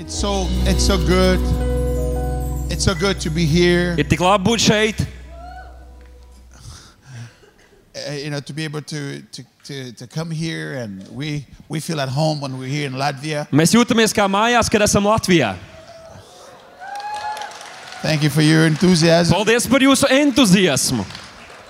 It's so it's so good. It's so good to be here. Ir tik labi būt šeit, uh, you know, to be able to, to, to, to come here and we, we feel at home when we're here in Latvia. Mēs jūtamies kā mājās, kad esam Latvijā. Thank you for your enthusiasm. Paldies par jūsu entuziasmu.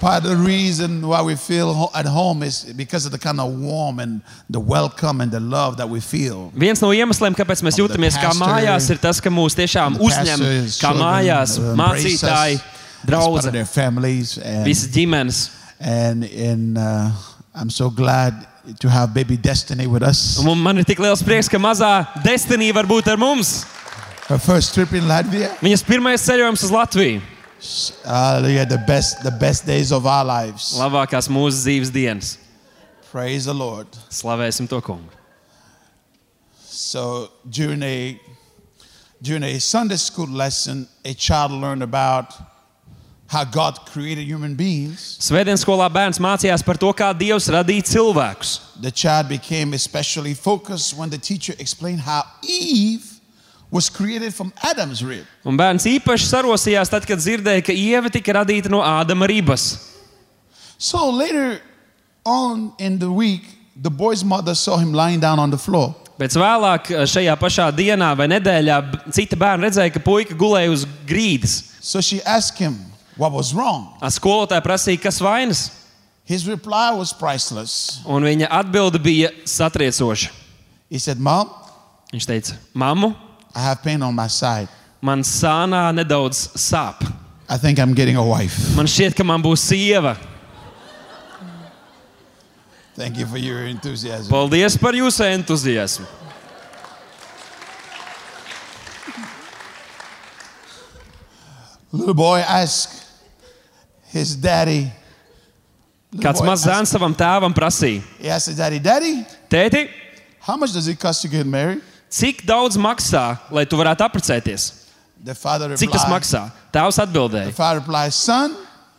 Part of the reason why we feel ho- at home is because of the kind of warm and the welcome and the love that we feel. Viens no iemesliem, kāpēc mēs From the jūtamies kā pastor, mājās, ir tas, ka mūs tiešām the uzņem pastors, kā children, mājās uh, embrace mācītāji, us As part draugi, of their families. And, visas ģimenes. and, and uh, I'm so glad to have baby Destiny with us. Un man ir tik liels prieks, ka mazā Destinija var būt ar mums. Her first trip in Latvia. Viņas pirmais ceļojums uz Latviju. Hallelujah. The best, the best days of our lives. Labākās mūsu dzīves dienas. Praise the Lord. Slavēsim to kungu. So during a during a Sunday school lesson, a child learned about how God created human beings. Svētdienas skolā bērns mācījās par to, kā Dievs radīja cilvēkus. The child became especially focused when the teacher explained how Eve Un bērns īpaši sarosījās tad, kad dzirdēja, ka ieva tika radīta no Ādama ribas. So later on in the week, the boy's mother saw him lying down on the floor. Pēc vēlāk šajā pašā dienā vai nedēļā cita bērna redzēja, ka puika gulēja uz grīdas. So she asked him what was wrong. Skolotāja prasīja, kas vainas, His reply was priceless. un viņa atbilde bija satriecoša. He said, Mom, Viņš teica, Māmu, I have pain on my side. man sānā nedaudz sāp. I think I'm getting a wife. Man šķiet, ka man būs sieva. Thank you for your enthusiasm. Paldies par jūsu entuziasmu. Little boy asked his daddy. little Kāds boy mazs asked- zēns savam tēvam prasīja: He asked his daddy, Daddy, Tēti, how much does it cost to get married? Cik daudz maksā, lai tu varētu apprecēties? The father Cik tas replied, maksā? Tēvs the atbildēja: father replied, Son,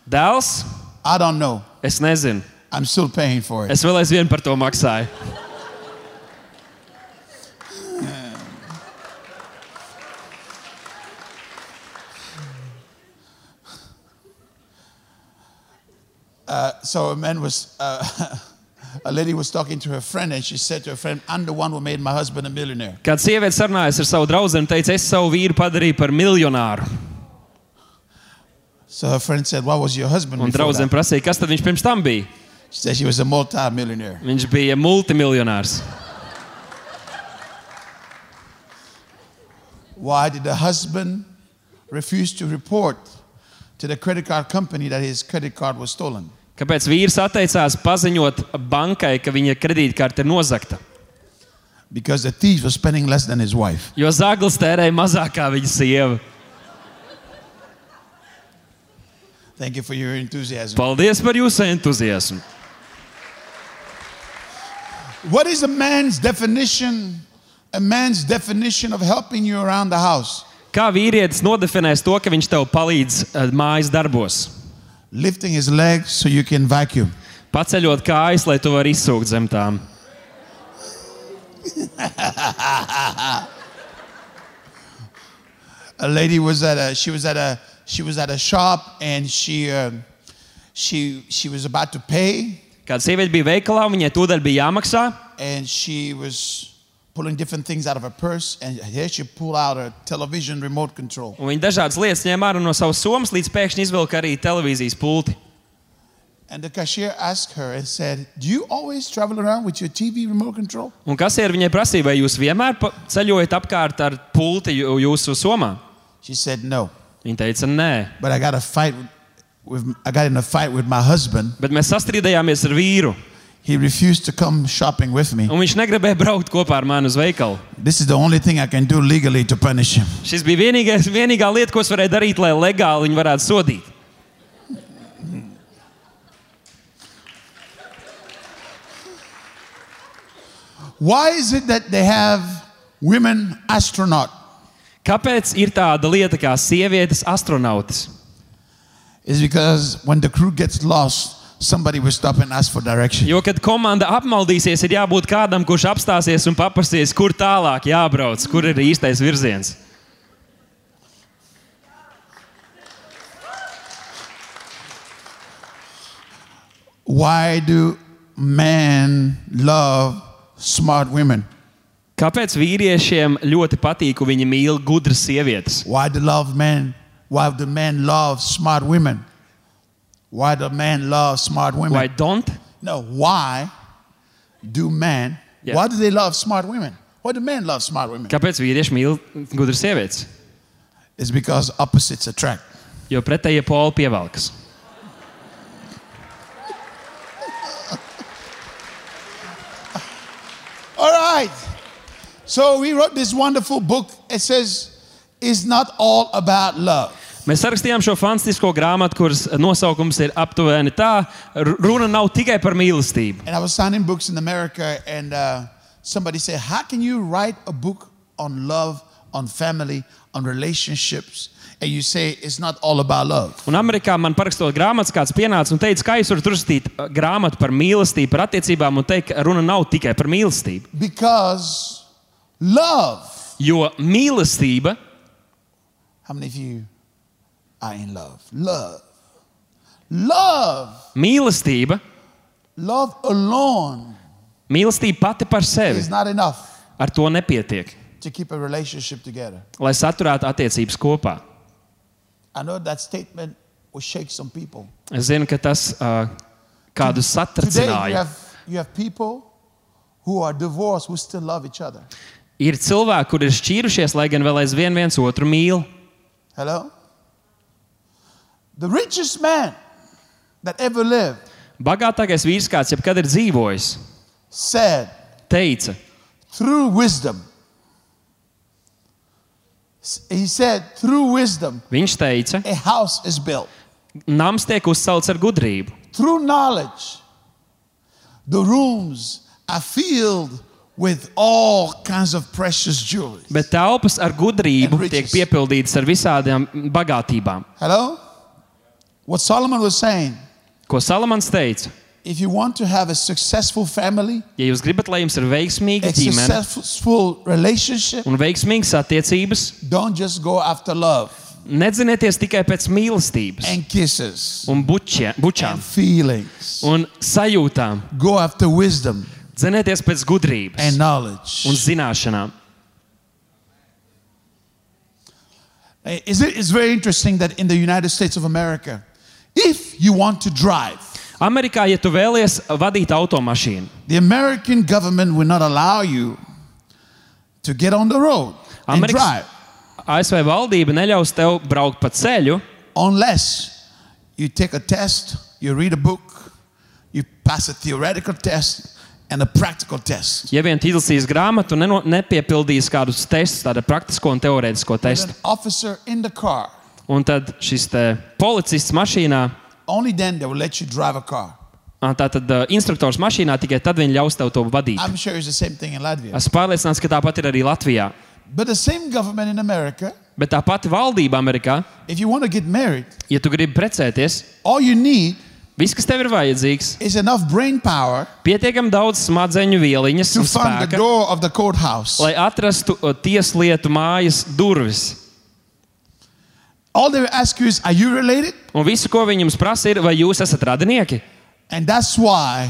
Dēls, I don't know. es nezinu. I'm still paying for it. Es vēl aizvien par to maksāju. Uh, so a man was, uh, a lady was talking to her friend, and she said to her friend, "I'm the one who made my husband a millionaire." Kāda sieviete sarunājās ar savu draugu un teica, es savu vīru padarīju par miljonāru. So her friend said, "What was your husband?" Un draudzene that?" prasīja, kas tad viņš pirms tam bija? She said she was a multi-millionaire. Viņš bija multimiljonārs. Why did the husband refuse to report to the credit card company that his credit card was stolen? Kāpēc vīrs atteicās paziņot bankai, ka viņa kredītkarte ir nozagta? Because the thief was spending less than his wife. Jo zaglis tērēja mazāk kā viņa sieva. Thank you for your enthusiasm. Paldies par jūsu entuziasmu. What is a man's definition? A man's definition of helping you around the house? Kā vīrietis nodefinēs to, ka viņš tev palīdz eh, mājas darbos? Lifting his legs so you can vacuum. Paceļot kājas, lai tu varētu izsūkt zem tām. a lady was at a she was at a she was at a shop and she uh, she she was about to pay Kāda sieviete bija veikalā, viņai tūdaļ bija jāmaksā. and she was pulling different things out of her purse and here she pulled out a television remote control Un viņa dažādas lietas ņēma ārā no savas somas, līdz pēkšņi izvilka arī televīzijas pulti. and the cashier asked her and said do you always travel around with your tv remote control Un kas ir viņai prasīja, vai jūs vienmēr pa- ceļojat apkārt ar pulti jū- jūsu somā? she said no Viņa teica, nē, but i got a fight with i got in a fight with my husband bet mēs sastrīdējāmies ar vīru. He refused to come shopping with me Un viņš negribēja braukt kopā ar mani uz veikalu. this is the only thing i can do legally to punish him Šis bija vienīgais, vienīgā lieta, ko es varēju darīt, lai legāli viņu varētu sodīt. Why is it that they have women astronaut? Kāpēc ir tāda lieta kā sievietes astronautis? Is because when the crew gets lost, somebody will stop and ask for direction. Jo, kad komanda apmaldīsies, ir jābūt kādam, kurš apstāsies un paprasīs, kur tālāk jābrauc, kur ir īstais virziens. Why do men love smart women? Kāpēc vīriešiem ļoti patīk, ka viņi mīl gudras sievietes? Why do love men? Why do men love smart women? Why do men love smart women? Why don't? No, why do men? Yeah. Why do they love smart women? Why do men love smart women? Kāpēc vīrieši mīl gudras sievietes? It's because opposites attract. Jo pretējie poli pievelkas. All right. So we wrote this wonderful book. It says, It's not all about love. Mēs sarakstījām šo fantastisko grāmatu, kuras nosaukums ir aptuveni tā, "R- runa nav tikai par mīlestību. And I was signing books in America, and uh, somebody said, How can you write a book on love, on family, on relationships? And you say it's not all about love. Un Amerikā man parakstot grāmatas, kāds pienāca un teica, ka es varu tur rakstīt uh, grāmatu par mīlestību, par attiecībām un teikt, ka runa nav tikai par mīlestību. Because love, Jo mīlestība, how many of you are in love? Love. Love. mīlestība, Love alone mīlestība pati par sevi is not enough ar to nepietiek, to keep a relationship together. lai saturētu attiecības kopā. I know that statement will shake some people. Es zinu, ka tas uh, you satricināja. you have people who are divorced who still love each other. Ir cilvēki, kur ir šķīrušies, lai gan vēl aizvien viens otru mīl. Hello? The richest man that ever lived Bagātākais vīrs, kāds jebkad ir dzīvojis, said, teica, through wisdom, he said, through wisdom, viņš teica, a house is built. nams tiek uzcelts ar gudrību. Through knowledge, the rooms are filled with all kinds of precious jewelry. Bet telpas ar gudrību And tiek riches. piepildītas ar visādām bagātībām. Hello? What Solomon was saying, Ko Salamans teica? if you want to have a successful family, Ja jūs gribat, lai jums ir veiksmīga a ģimene successful relationship, un veiksmīgas attiecības, don't just go after love nedzinieties tikai pēc mīlestības and kisses un bučie, bučām and feelings. un sajūtām. Go after wisdom Dzinieties pēc gudrības and knowledge. un zināšanām. Is it- It's very interesting that in the United States of America, if you want to drive, Amerikā, ja tu vēlies vadīt automašīnu, the American government will not allow you to get on the road and Amerikas drive ASV valdība neļaus tev braukt pa ceļu, unless you take a test, you read a book, you pass a theoretical test and a practical test. ja vien tu izlasīs grāmatu un neno- nepiepildīs kādus testus, tādu praktisko un teorētisko With testu. an officer in the car, Un tad šis policists mašīnā, only then they will let you drive a car. tātad ā, instruktors mašīnā, tikai tad viņi ļaus tev to vadīt. Sure. Esmu pārliecināts, ka tāpat ir arī Latvijā. But the same government in America, Bet tā pati valdība Amerikā, if you want to get married, ja tu gribi precēties, all you need viss, kas tev ir vajadzīgs, is enough brain power pietiekami daudz smadzeņu vieliņas spēka, lai atrastu ā, tieslietu mājas durvis. All they will ask you is, Are you related? Un visu, ko viņi jums prasa, ir, vai jūs esat radinieki? And that's why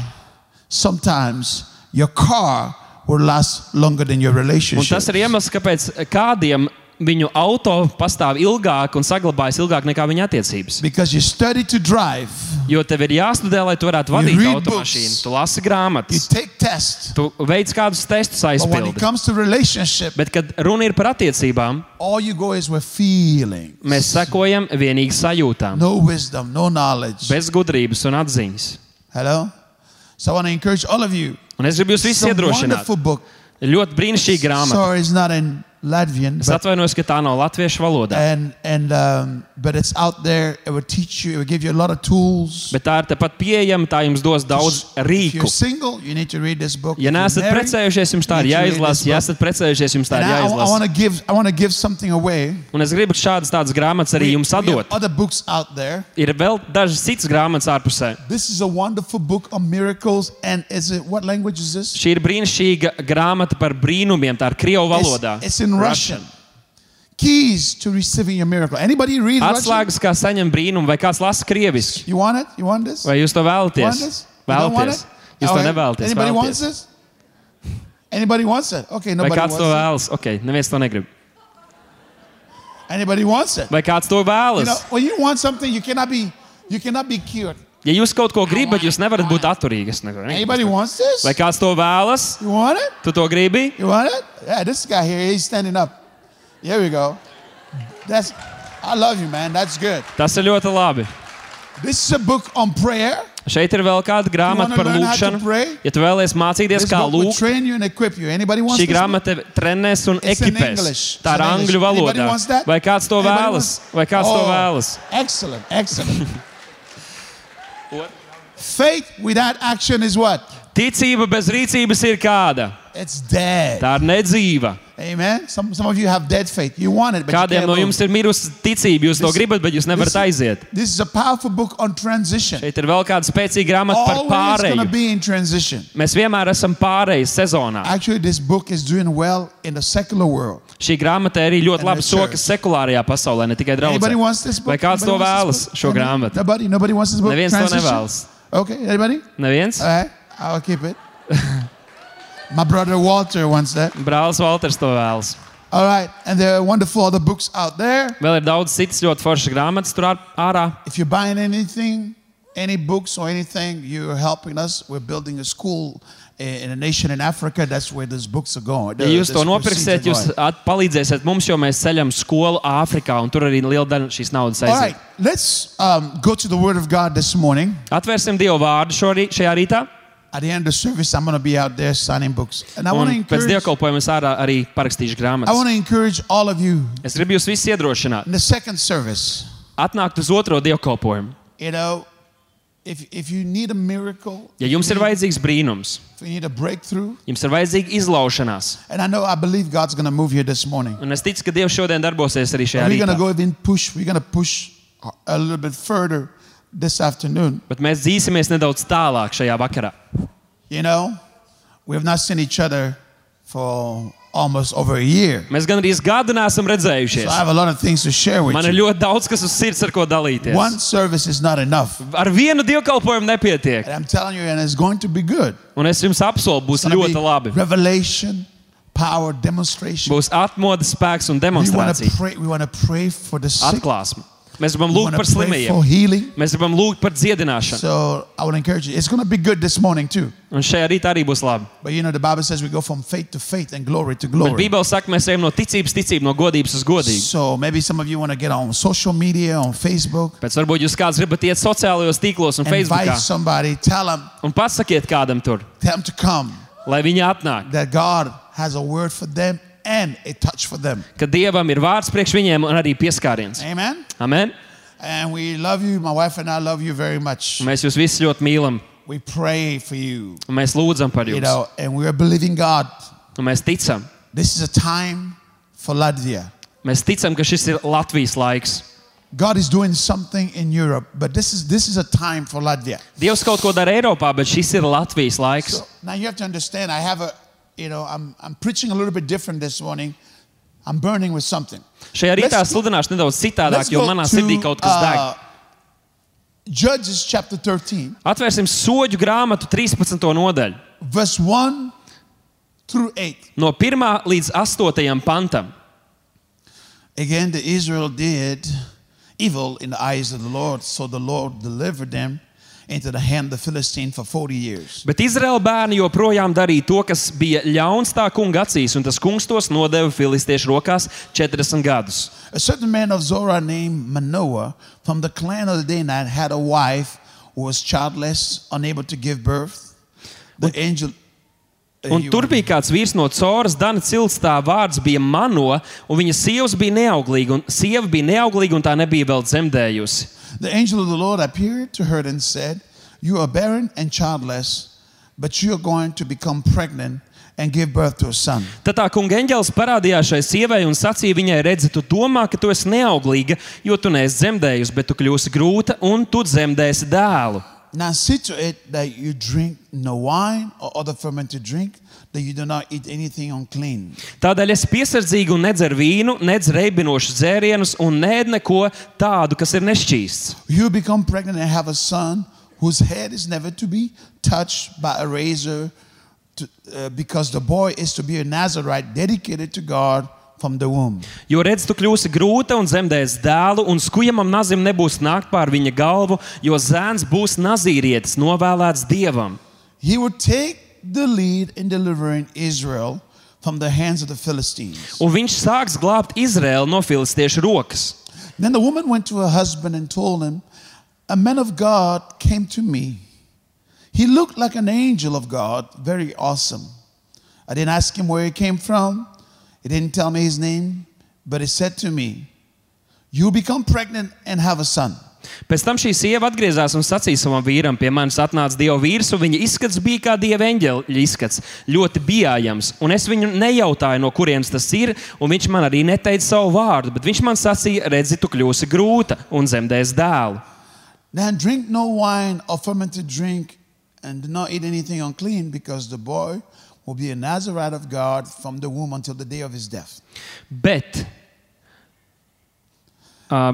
sometimes your car will last longer than your Un relationship. tas ir iemesls, kāpēc kādiem viņu auto pastāv ilgāk un saglabājas ilgāk nekā viņa attiecības. Because you study to drive, Jo tev ir jāstudē, lai tu varētu vadīt automašīnu. Tu lasi you grāmatas, take tests. tu veic kādus testus aizpildīt. Bet, kad runa ir par attiecībām, mēs sekojam vienīgi sajūtām, No wisdom, no knowledge. bez gudrības un atziņas. Hello? So. Un es gribu jūs visus iedrošināt. ļoti brīnišķīga grāmata. Sorry, Latvian, Es atvainojos, ka tā nav latviešu valodā. and and um, but it's out there. It will teach you. It will give you a lot of tools. Bet tā ir tepat pieejama, tā jums dos daudz If rīku. you're single, you need to read this book. Ja If neesat precējušies, jums tā ir jāizlasa. Ja esat precējušies, jums tā ir I, I jāizlasa. want to give. I want to give something away. Un es gribu šādas tādas grāmatas arī jums We have atdot. other books out there. Ir vēl dažas citas grāmatas ārpusē. This is a wonderful book on miracles. And is it what language is this? Šī ir brīnišķīga grāmata par brīnumiem. Tā ir Krievu valodā. It's, it's in Russian. Keys to receiving your miracle. Anybody read Russian? Atslēgas, kā saņemt brīnumu, vai kāds lasa krieviski. You want it? You want this? Vai jūs to You want vēlaties? this? You don't want Vēlaties. it? Jūs to Okay. nevēlaties. Anybody wants vēlaties. this? Anybody wants it? Okay, Vai nobody kāds wants to it. vēlas? Ok, neviens to negrib. Anybody wants it? Vai kāds to You know, vēlas? when you want something, you cannot be, you cannot be cured. Ja jūs kaut ko gribat, jūs nevarat būt this? Vai kāds to vēlas? Tu to gribi? Yeah, this guy here, he's standing up. Here we go. That's, I love you, man. That's good. Tas ir ļoti labi. This is a book on prayer. Šeit ir vēl kāda grāmata par to lūgšanu. Ja tu vēlies mācīties, kā lūgt, šī grāmata trenēs un ekipēs. Tā ir angļu valodā. Vai kāds to vēlas? Vai kāds to Oh, vēlas? Excellent, excellent. Faith without action is what? Ticība bez rīcības ir kāda? It's dead. Tā ir nedzīva. Amen. Some, some of you have dead faith. You want it, but you Kādiem no jums ir mirusi ticība, jūs to This- gribat, bet jūs nevarat this- aiziet. This is a powerful book on transition. Šeit ir vēl kāda spēcīga grāmata par to pārēju. be in transition. Mēs vienmēr esam pārējas sezonā. Actually, this book is doing well in the secular world. Šī grāmata arī ļoti labi sokas sekulārajā pasaulē, ne tikai draudzē. Vai kāds to vēlas, šo grāmatu? Nobody. Nobody wants this book. Neviens to nevēlas. Okay. Anybody? Neviens? All right. I'll keep it. My brother Walter wants that. Brālis Walters to vēlas. All right. And there are wonderful other books out there. Vēl ir daudz citas ļoti foršas grāmatas tur ārā. If you're buying anything, any books or anything, you're helping us. We're building a school in a nation in Africa. That's where those books are going. Ja The- jūs these to proceeds are nopirksiet, jūs going. at- palīdzēsiet mums, jo mēs ceļam skolu Āfrikā, un tur arī liela daļa šīs naudas All aiziet. right. Let's um, go to the Word of God this morning. Atvērsim Dievu vārdu šorī, šajā rītā. At the end of the service, I'm going to be out there signing books. And I want to Un pēc encourage, dievkalpojuma es ārā arī parakstīšu I grāmatas. want to encourage all of you Es gribu jūs visus iedrošināt, in the second service. atnākt uz otro dievkalpojumu. You know, Ja jums ir vajadzīgs brīnums, if you need a breakthrough, jums ir vajadzīga izlaušanās, and I know, I believe God's going to move here this morning. un es ticu, ka Dievs šodien darbosies arī šajā We're going to rītā. go even push, we're going to push a little bit further this afternoon. Bet mēs dzīsimies nedaudz tālāk šajā vakarā. You know, we have not seen each other for almost over a year. Mēs gan arī gadu neesam So redzējušies. I have a lot of things to share with Man ir ļoti daudz, kas uz sirds ar ko dalīties. One service is not enough. Ar vienu dievkalpojumu nepietiek. And I'm telling you, and it's going to be good. Un es jums apsolu, būs ļoti labi. Revelation, power, demonstration. Būs atmodas spēks un demonstrācija. Atklāsme. Mēs gribam We lūgt want par to pray for slimajiem. healing. Mēs gribam lūgt par dziedināšanu. So I want to encourage you. It's going to be good this morning too. Un šajā rītā arī būs labi. But you know, the Bible says we go from faith to faith and glory to Bet glory. Bībele saka, mēs ejam no ticības, ticību, no godības uz godību. So maybe some of you want to get on social media, on Facebook, Pēc varbūt jūs kāds gribat iet sociālajos tīklos un invite Facebookā somebody, tell them, un pasakiet kādam tur, tell them to come, lai viņi atnāk. that God has a word for them and a touch for them. Ka Dievam ir vārds priekš viņiem un arī pieskāriens. Amen. Amen. And we love you. My wife and I love you very much. Un Mēs jūs visus ļoti mīlam We pray for you, un mēs lūdzam par you jums. know, and we are believing God. Un mēs ticam, This is a time for Latvia. mēs ticam, ka šis ir Latvijas laiks. God is doing something in Europe, but this is this is a time for Latvia. Dievs kaut ko dara Eiropā, bet šis ir Latvijas laiks. So now you have to understand. I have a, you know, I'm I'm preaching a little bit different this morning. I'm burning with something. Šajā rītā Let's- sludināšu nedaudz citādāk, Let's jo go manā to, sirdī kaut kas deg. uh, Judges chapter 13, Atvērsim soļu grāmatu 13. nodaļu, verse 1 through 8. no 1 līdz 8 pantam. Again, the Israel did evil in the eyes of the Lord, so the Lord delivered them into the hand of the Philistine for 40 years. Bet Izraēla bērni joprojām darīja to, kas bija ļauns tā kunga acīs, un tas kungs tos nodeva filistiešu rokās 40 gadus. A certain man of Zorah named Manoah from the clan of the Danite had a wife who was childless, unable to give birth. The angel, Un he tur bija kāds vīrs no Coras, Dana Cilts, tā vārds bija Mano, un viņa sievas bija neauglīga, un sieva bija neauglīga, un tā nebija vēl dzemdējusi. The angel of the Lord appeared to her and said, You are barren and childless, but you are going to become pregnant and give birth to a son. Tad tā kunga eņģēlis parādījās šai sievai un sacīja viņai, redzi, tu domā, ka tu esi neauglīga, jo tu neesi dzemdējusi, bet tu kļūsi grūta un tu dzemdēsi dēlu. Now see to it that you drink no wine or other fermented drink, that you do not eat anything unclean. Tādēļ es piesardzīgi un nedzeru vīnu, nedzeru reibinošus dzērienus un nēd neko tādu, kas ir nešķīsts. You become pregnant and have a son whose head is never to be touched by a razor, to, uh, because the boy is to be a Nazarite dedicated to God from the womb. Jo redz, tu kļūsi grūta un zemdēs dēlu, un skujamam nazim nebūs nākt pār viņa galvu, jo zēns būs nazīrietis, novēlēts dievam. He would take the lead in delivering Israel from the hands of the Philistines. Un viņš sāks glābt Izraēlu no filistiešu rokas. Then the woman went to her husband and told him, A man of God came to me. He looked like an angel of God, very awesome. I didn't ask him where he came from, he didn't tell me his name, but he said to me, You become pregnant and have a son. Pēc tam šī sieva atgriezās un sacīja savam vīram, pie manis atnāca dieva vīrs, un viņa izskats bija kā dieva eņģeļa izskats, ļoti bijājams. Un es viņu nejautāju, no kurienes tas ir, un viņš man arī neteica savu vārdu, bet viņš man sacīja, redzi, tu kļūsi grūta un zemdēs dēlu. Then drink no wine or fermented drink, and do not eat anything unclean, because the boy will be a Nazarite of God from the womb until the day of his death. Bet, uh,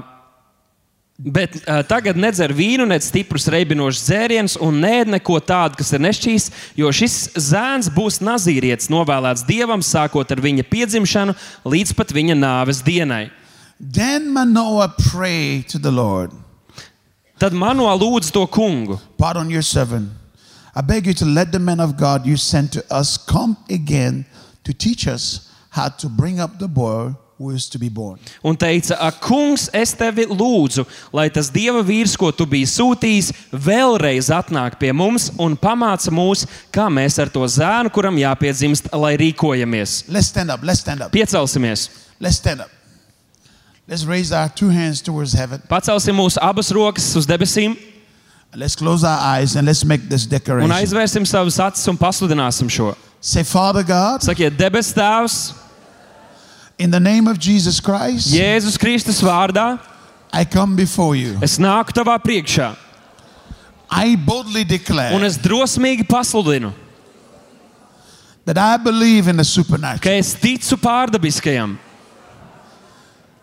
bet uh, tagad nedzer vīnu, ne stiprus reibinošus dzērienus un nē, neko tādu, kas ir nešķīs, jo šis zēns būs nazīrietis, novēlēts dievam, sākot ar viņa piedzimšanu līdz pat viņa nāves dienai. Then Manoah prayed to the Lord, Tad Manoā lūdz to kungu. Pardon your servant. I beg you to let the man of God you sent to us come again to teach us how to bring up the boy who is to be born. Un teica, ak, kungs, es tevi lūdzu, lai tas dieva vīrs, ko tu biji sūtījis, vēlreiz atnāk pie mums un pamāca mūs, kā mēs ar to zēnu, kuram jāpiedzimst, lai rīkojamies. Let's stand up. Let's stand up. Piecelsimies, Let's stand up. Let's raise our two hands towards heaven. pacelsim mūsu abas rokas uz debesīm Let's close our eyes and let's make this un declaration. aizvērsim savas acis un pasludināsim šo. Say, Father God, Sakiet, debes Tēvs, in the name of Jesus Christ, Jēzus Kristus vārdā, I come before you. es nāku tavā priekšā I boldly declare un es drosmīgi pasludinu, that I believe in the supernatural. ka es ticu pārdabiskajam,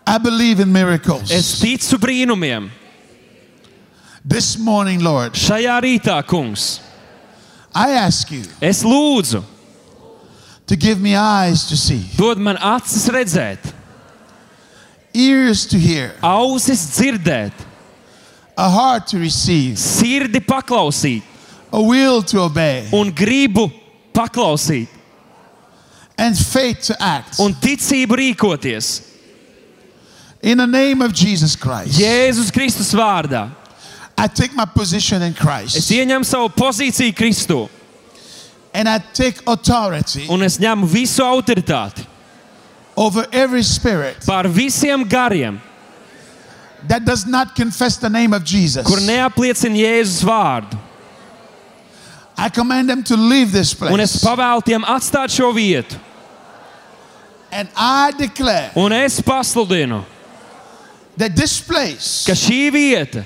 I believe in miracles. es ticu brīnumiem. This morning, Lord, Šajā rītā, kungs, I ask you es lūdzu, to give me eyes to see, dod man acis redzēt, ears to hear, ausis dzirdēt, a heart to receive, sirdi paklausīt a will to obey, un gribu paklausīt and faith to act. un ticību rīkoties. In the name of Jesus Christ, Jēzus Kristus vārdā. I take my position in Es Christ ieņemu savu pozīciju Kristū and I take authority un es ņemu visu autoritāti over every spirit pār visiem gariem, that does not confess the name of Jesus. kur neapliecina Jēzus vārdu. I command them to leave this Un es place. pavēlu tiem atstāt šo vietu. And I declare Un es pasludinu, that this place ka šī vieta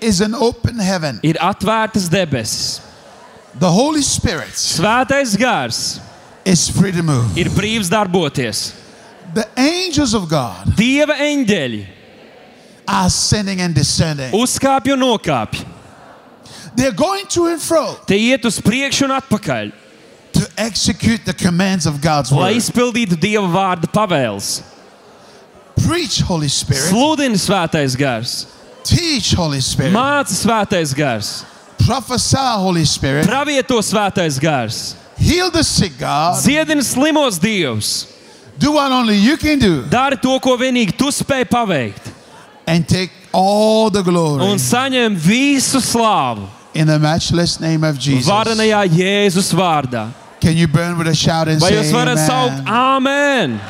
is an open heaven. ir atvērtas debesis. The Holy Spirit Svētais gars is free to move. ir brīvs darboties. The angels of God Dieva eņģeļi are ascending and descending. uzkāpj un nokāpj. They're going to and fro Te iet uz priekšu un atpakaļ, to execute the commands of God's lai word. izpildītu Dieva vārda pavēles. Preach, Holy Spirit. Sludini svētais gars, Teach, Holy Spirit. māca svētais gars, Prophesy, Holy Spirit. pravieto svētais gars, Heal the sick, God. dziedini slimos dievus, Do what only you can do dari to, ko vienīgi tu spēj paveikt, and take all the glory un saņem visu slāvu in the matchless name of Jesus. varenajā Jēzus vārdā. Can you burn with a shout and Vai say jūs varat saukt amen? Āmen?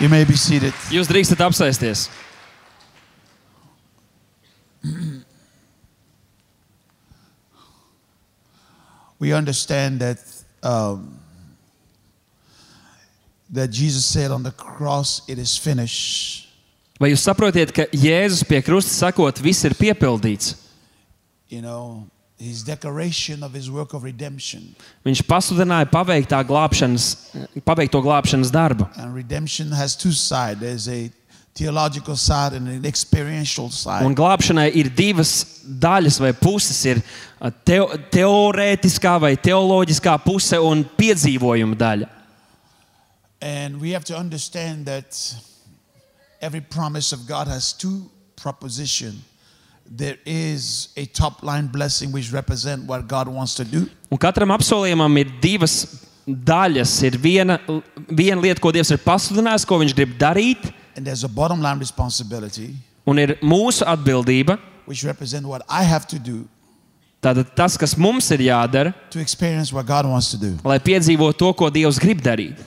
You may be seated. Jūs drīkstat apsēsties. We understand that um, that Jesus said on the cross, "It is finished." Vai jūs saprotiet, ka Jēzus pie krusta sakot, viss ir piepildīts? You know, his declaration of his work of redemption, Viņš pasludināja paveiktā glābšanas, paveikto glābšanas darbu. and redemption has two sides. There's a Un glābšanai ir divas daļas vai puses. Ir teo, teorētiskā vai teoloģiskā puse un piedzīvojuma daļa. And we have to understand that every promise of God has two propositions. There is a top line blessing which represent what God wants to do, Un katram apsolījumam ir divas daļas. Ir viena, viena lieta, ko Dievs ir pasludinājis, ko Viņš grib darīt, and there's a bottom line responsibility un ir mūsu atbildība. which represent what I have to do Tātad tas, kas mums ir jādara, to experience what God wants to do. lai piedzīvotu to, ko Dievs grib darīt.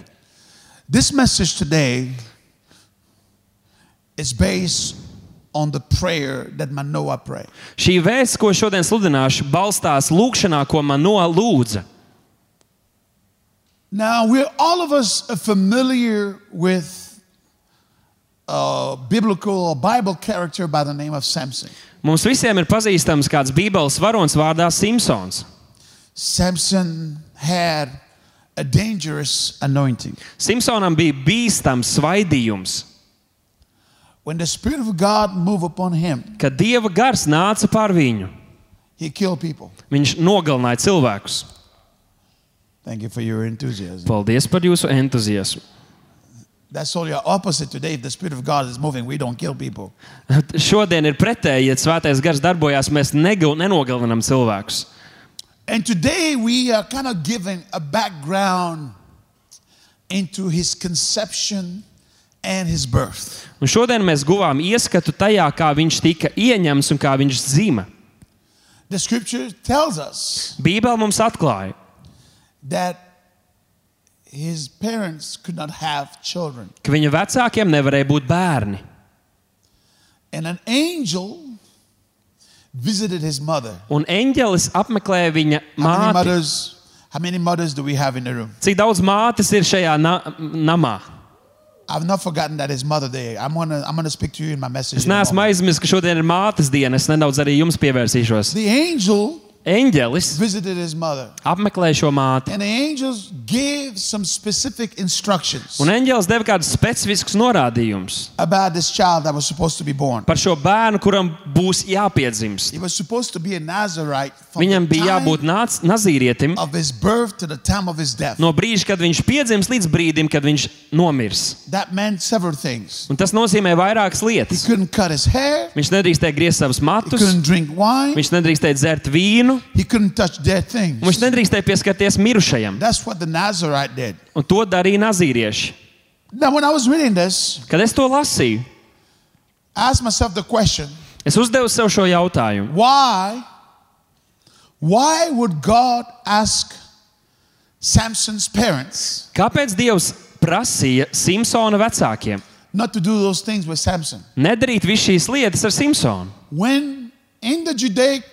This message today is based on the prayer that Manoah prayed. Šī vēsts, ko šodien sludināšu, balstās lūkšanā, ko man nolūdza. Now, we're all of us are familiar with a biblical or Bible character by the name of Samson. Mums visiem ir pazīstams kāds Bībeles varonis vārdā Simpsons. Samson had a dangerous anointing. Simpsonam bija bīstams svaidījums, When the Spirit of God moved upon him, kad Dieva gars nāca pār viņu. he killed people. Viņš nogalināja cilvēkus. Thank you for your enthusiasm. Paldies par jūsu entuziasmu. That's all your opposite today. If the Spirit of God is moving, we don't kill people. Šodien ir pretēji, ja svētais gars darbojās, mēs negu- nenogalinām cilvēkus. And today we are kind of giving a background into his conception and his birth. Un šodien mēs guvām ieskatu tajā, kā viņš tika ieņemts un kā viņš dzima. The scripture tells us Bībele mums atklāja, that his parents could not have children. ka viņa vecākiem nevarēja būt bērni. And an angel visited his mother. Un eņģelis apmeklēja viņa How many māti. mothers, how many mothers do we have in the room? Cik daudz mātes ir šajā na namā? I've not forgotten that his mother day. I'm gonna I'm gonna speak to you in my message. Es in a neesmu moment. aizmirsis, ka šodien ir mātes diena. Es nedaudz arī jums pievērsīšos. The angel Eņģelis visited his mother. apmeklēja šo māti. And the angels gave some specific instructions Un eņģelis deva kādus specifiskus norādījumus about this child that was supposed to be born. par šo bērnu, kuram būs jāpiedzimst. He was supposed to be a Nazarite Viņam bija jābūt nāc, nazīrietim no brīža, kad viņš piedzims, līdz brīdim, kad viņš nomirs. Un tas nozīmē vairākas He lietas. couldn't cut his hair. Viņš nedrīkstēja griezt savus He matus, couldn't drink wine. viņš nedrīkstēja dzert vīnu, He couldn't touch dead things. un viņš nedrīkstēja pieskarties mirušajam. That's what the Nazarite did. Un to darīja nazīrieši. Kad es to lasīju, es uzdevu sev šo jautājumu. why, why would God ask Samson's parents Kāpēc Dievs prasīja Simpsona vecākiem not to do those things with Samson? nedarīt visu šīs lietas ar Simpsonu? When in the Judaic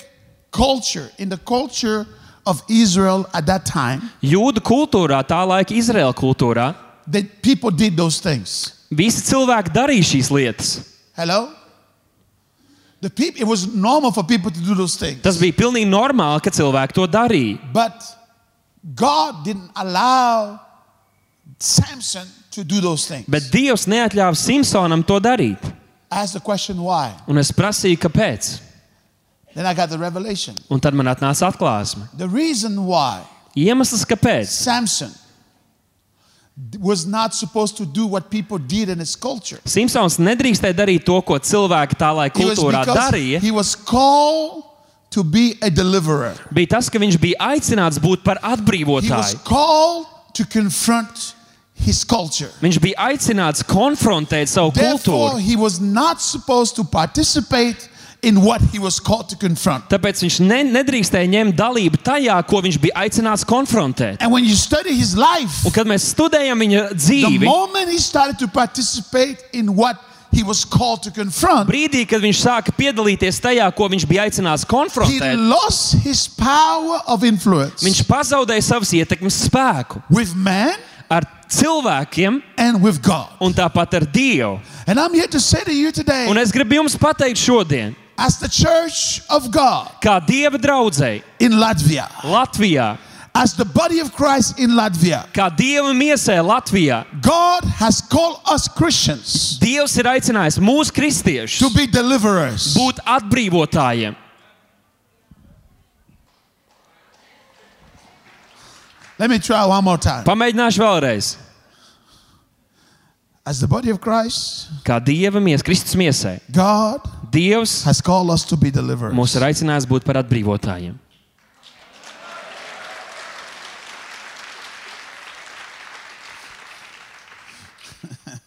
culture, in the culture of Israel at that time, Jūdu kultūrā, tā laika Izraēla kultūrā, that people did those things. visi cilvēki darīja šīs lietas. Hello? The peop- it was normal for people to do those things. Tas bija pilnīgi normāli, ka cilvēki to darīja. But God didn't allow Samson to do those things. Bet Dievs neatļāva Simpsonam to darīt. Question why. Un es prasīju, kāpēc. Then I got the revelation. Un tad man atnāca atklāsme. The reason why Iemesls, kāpēc. Samson was not supposed to do what people did in his culture. Simpsons nedrīkstēja darīt to, ko cilvēki tā laika It was kultūrā because darīja. he was called to be a deliverer. Bija tas, ka viņš bija aicināts būt par He was atbrīvotāju. called to confront his culture. Viņš bija aicināts konfrontēt savu Therefore, kultūru. he was not supposed to participate in what he was called to confront. Tāpēc viņš ne, nedrīkstēja ņemt dalību tajā, ko viņš bija aicināts konfrontēt. And when you study his life, Un kad mēs studējam viņa the dzīvi, moment he started to participate in what he was called to confront, brīdī, kad viņš sāka piedalīties tajā, ko viņš bija aicināts he konfrontēt, lost his power of influence viņš pazaudēja savas ietekmes spēku man ar cilvēkiem and with God. un tāpat ar Dievu. And I'm here to say to you today, Un es gribu jums pateikt šodien, as the church of God kā Dieva draudzēji in Latvia, Latvijā, as the body of Christ in Latvia, kā Dieva miesē Latvijā, God has called us Christians Dievs ir aicinājis mūsu to kristiešus be deliverers. būt atbrīvotājiem. Let me try one more time. Pamēģināšu vēlreiz. As the body of Christ, Kā Dieva miesa, Kristus miesē, God Dievs has called us to be deliverers. mūs ir aicinājis būt par atbrīvotājiem.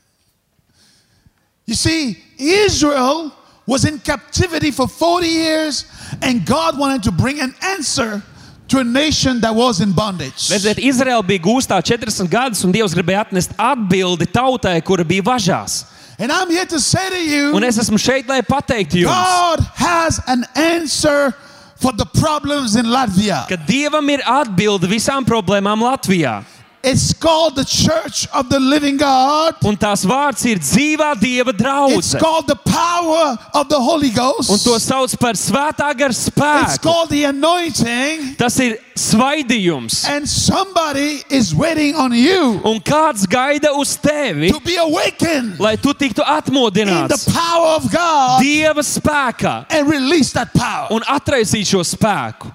You see, Israel was in captivity for 40 years, and God wanted to bring an answer to a nation that was in bondage. Redziet, Izraela bija gūstā 40 gadus, un Dievs gribēja atnest atbildi tautai, kura bija važās. And I'm here to say to you Un es esmu šeit, lai pateiktu jums, God has an answer for the problems in Latvia. ka Dievam ir atbildi visām problēmām Latvijā. It's called the Church of the Living God. Un tās vārds ir dzīvā Dieva It's draudzene. called the power of the Holy Ghost. Un to sauc par svētā gara It's spēku. called the anointing. Tas ir svaidījums. And somebody is waiting on you Un kāds gaida uz tevi, to be awakened lai tu tiktu in atmodināts the power of God Dieva spēkā and release that power. un atraisīt šo spēku.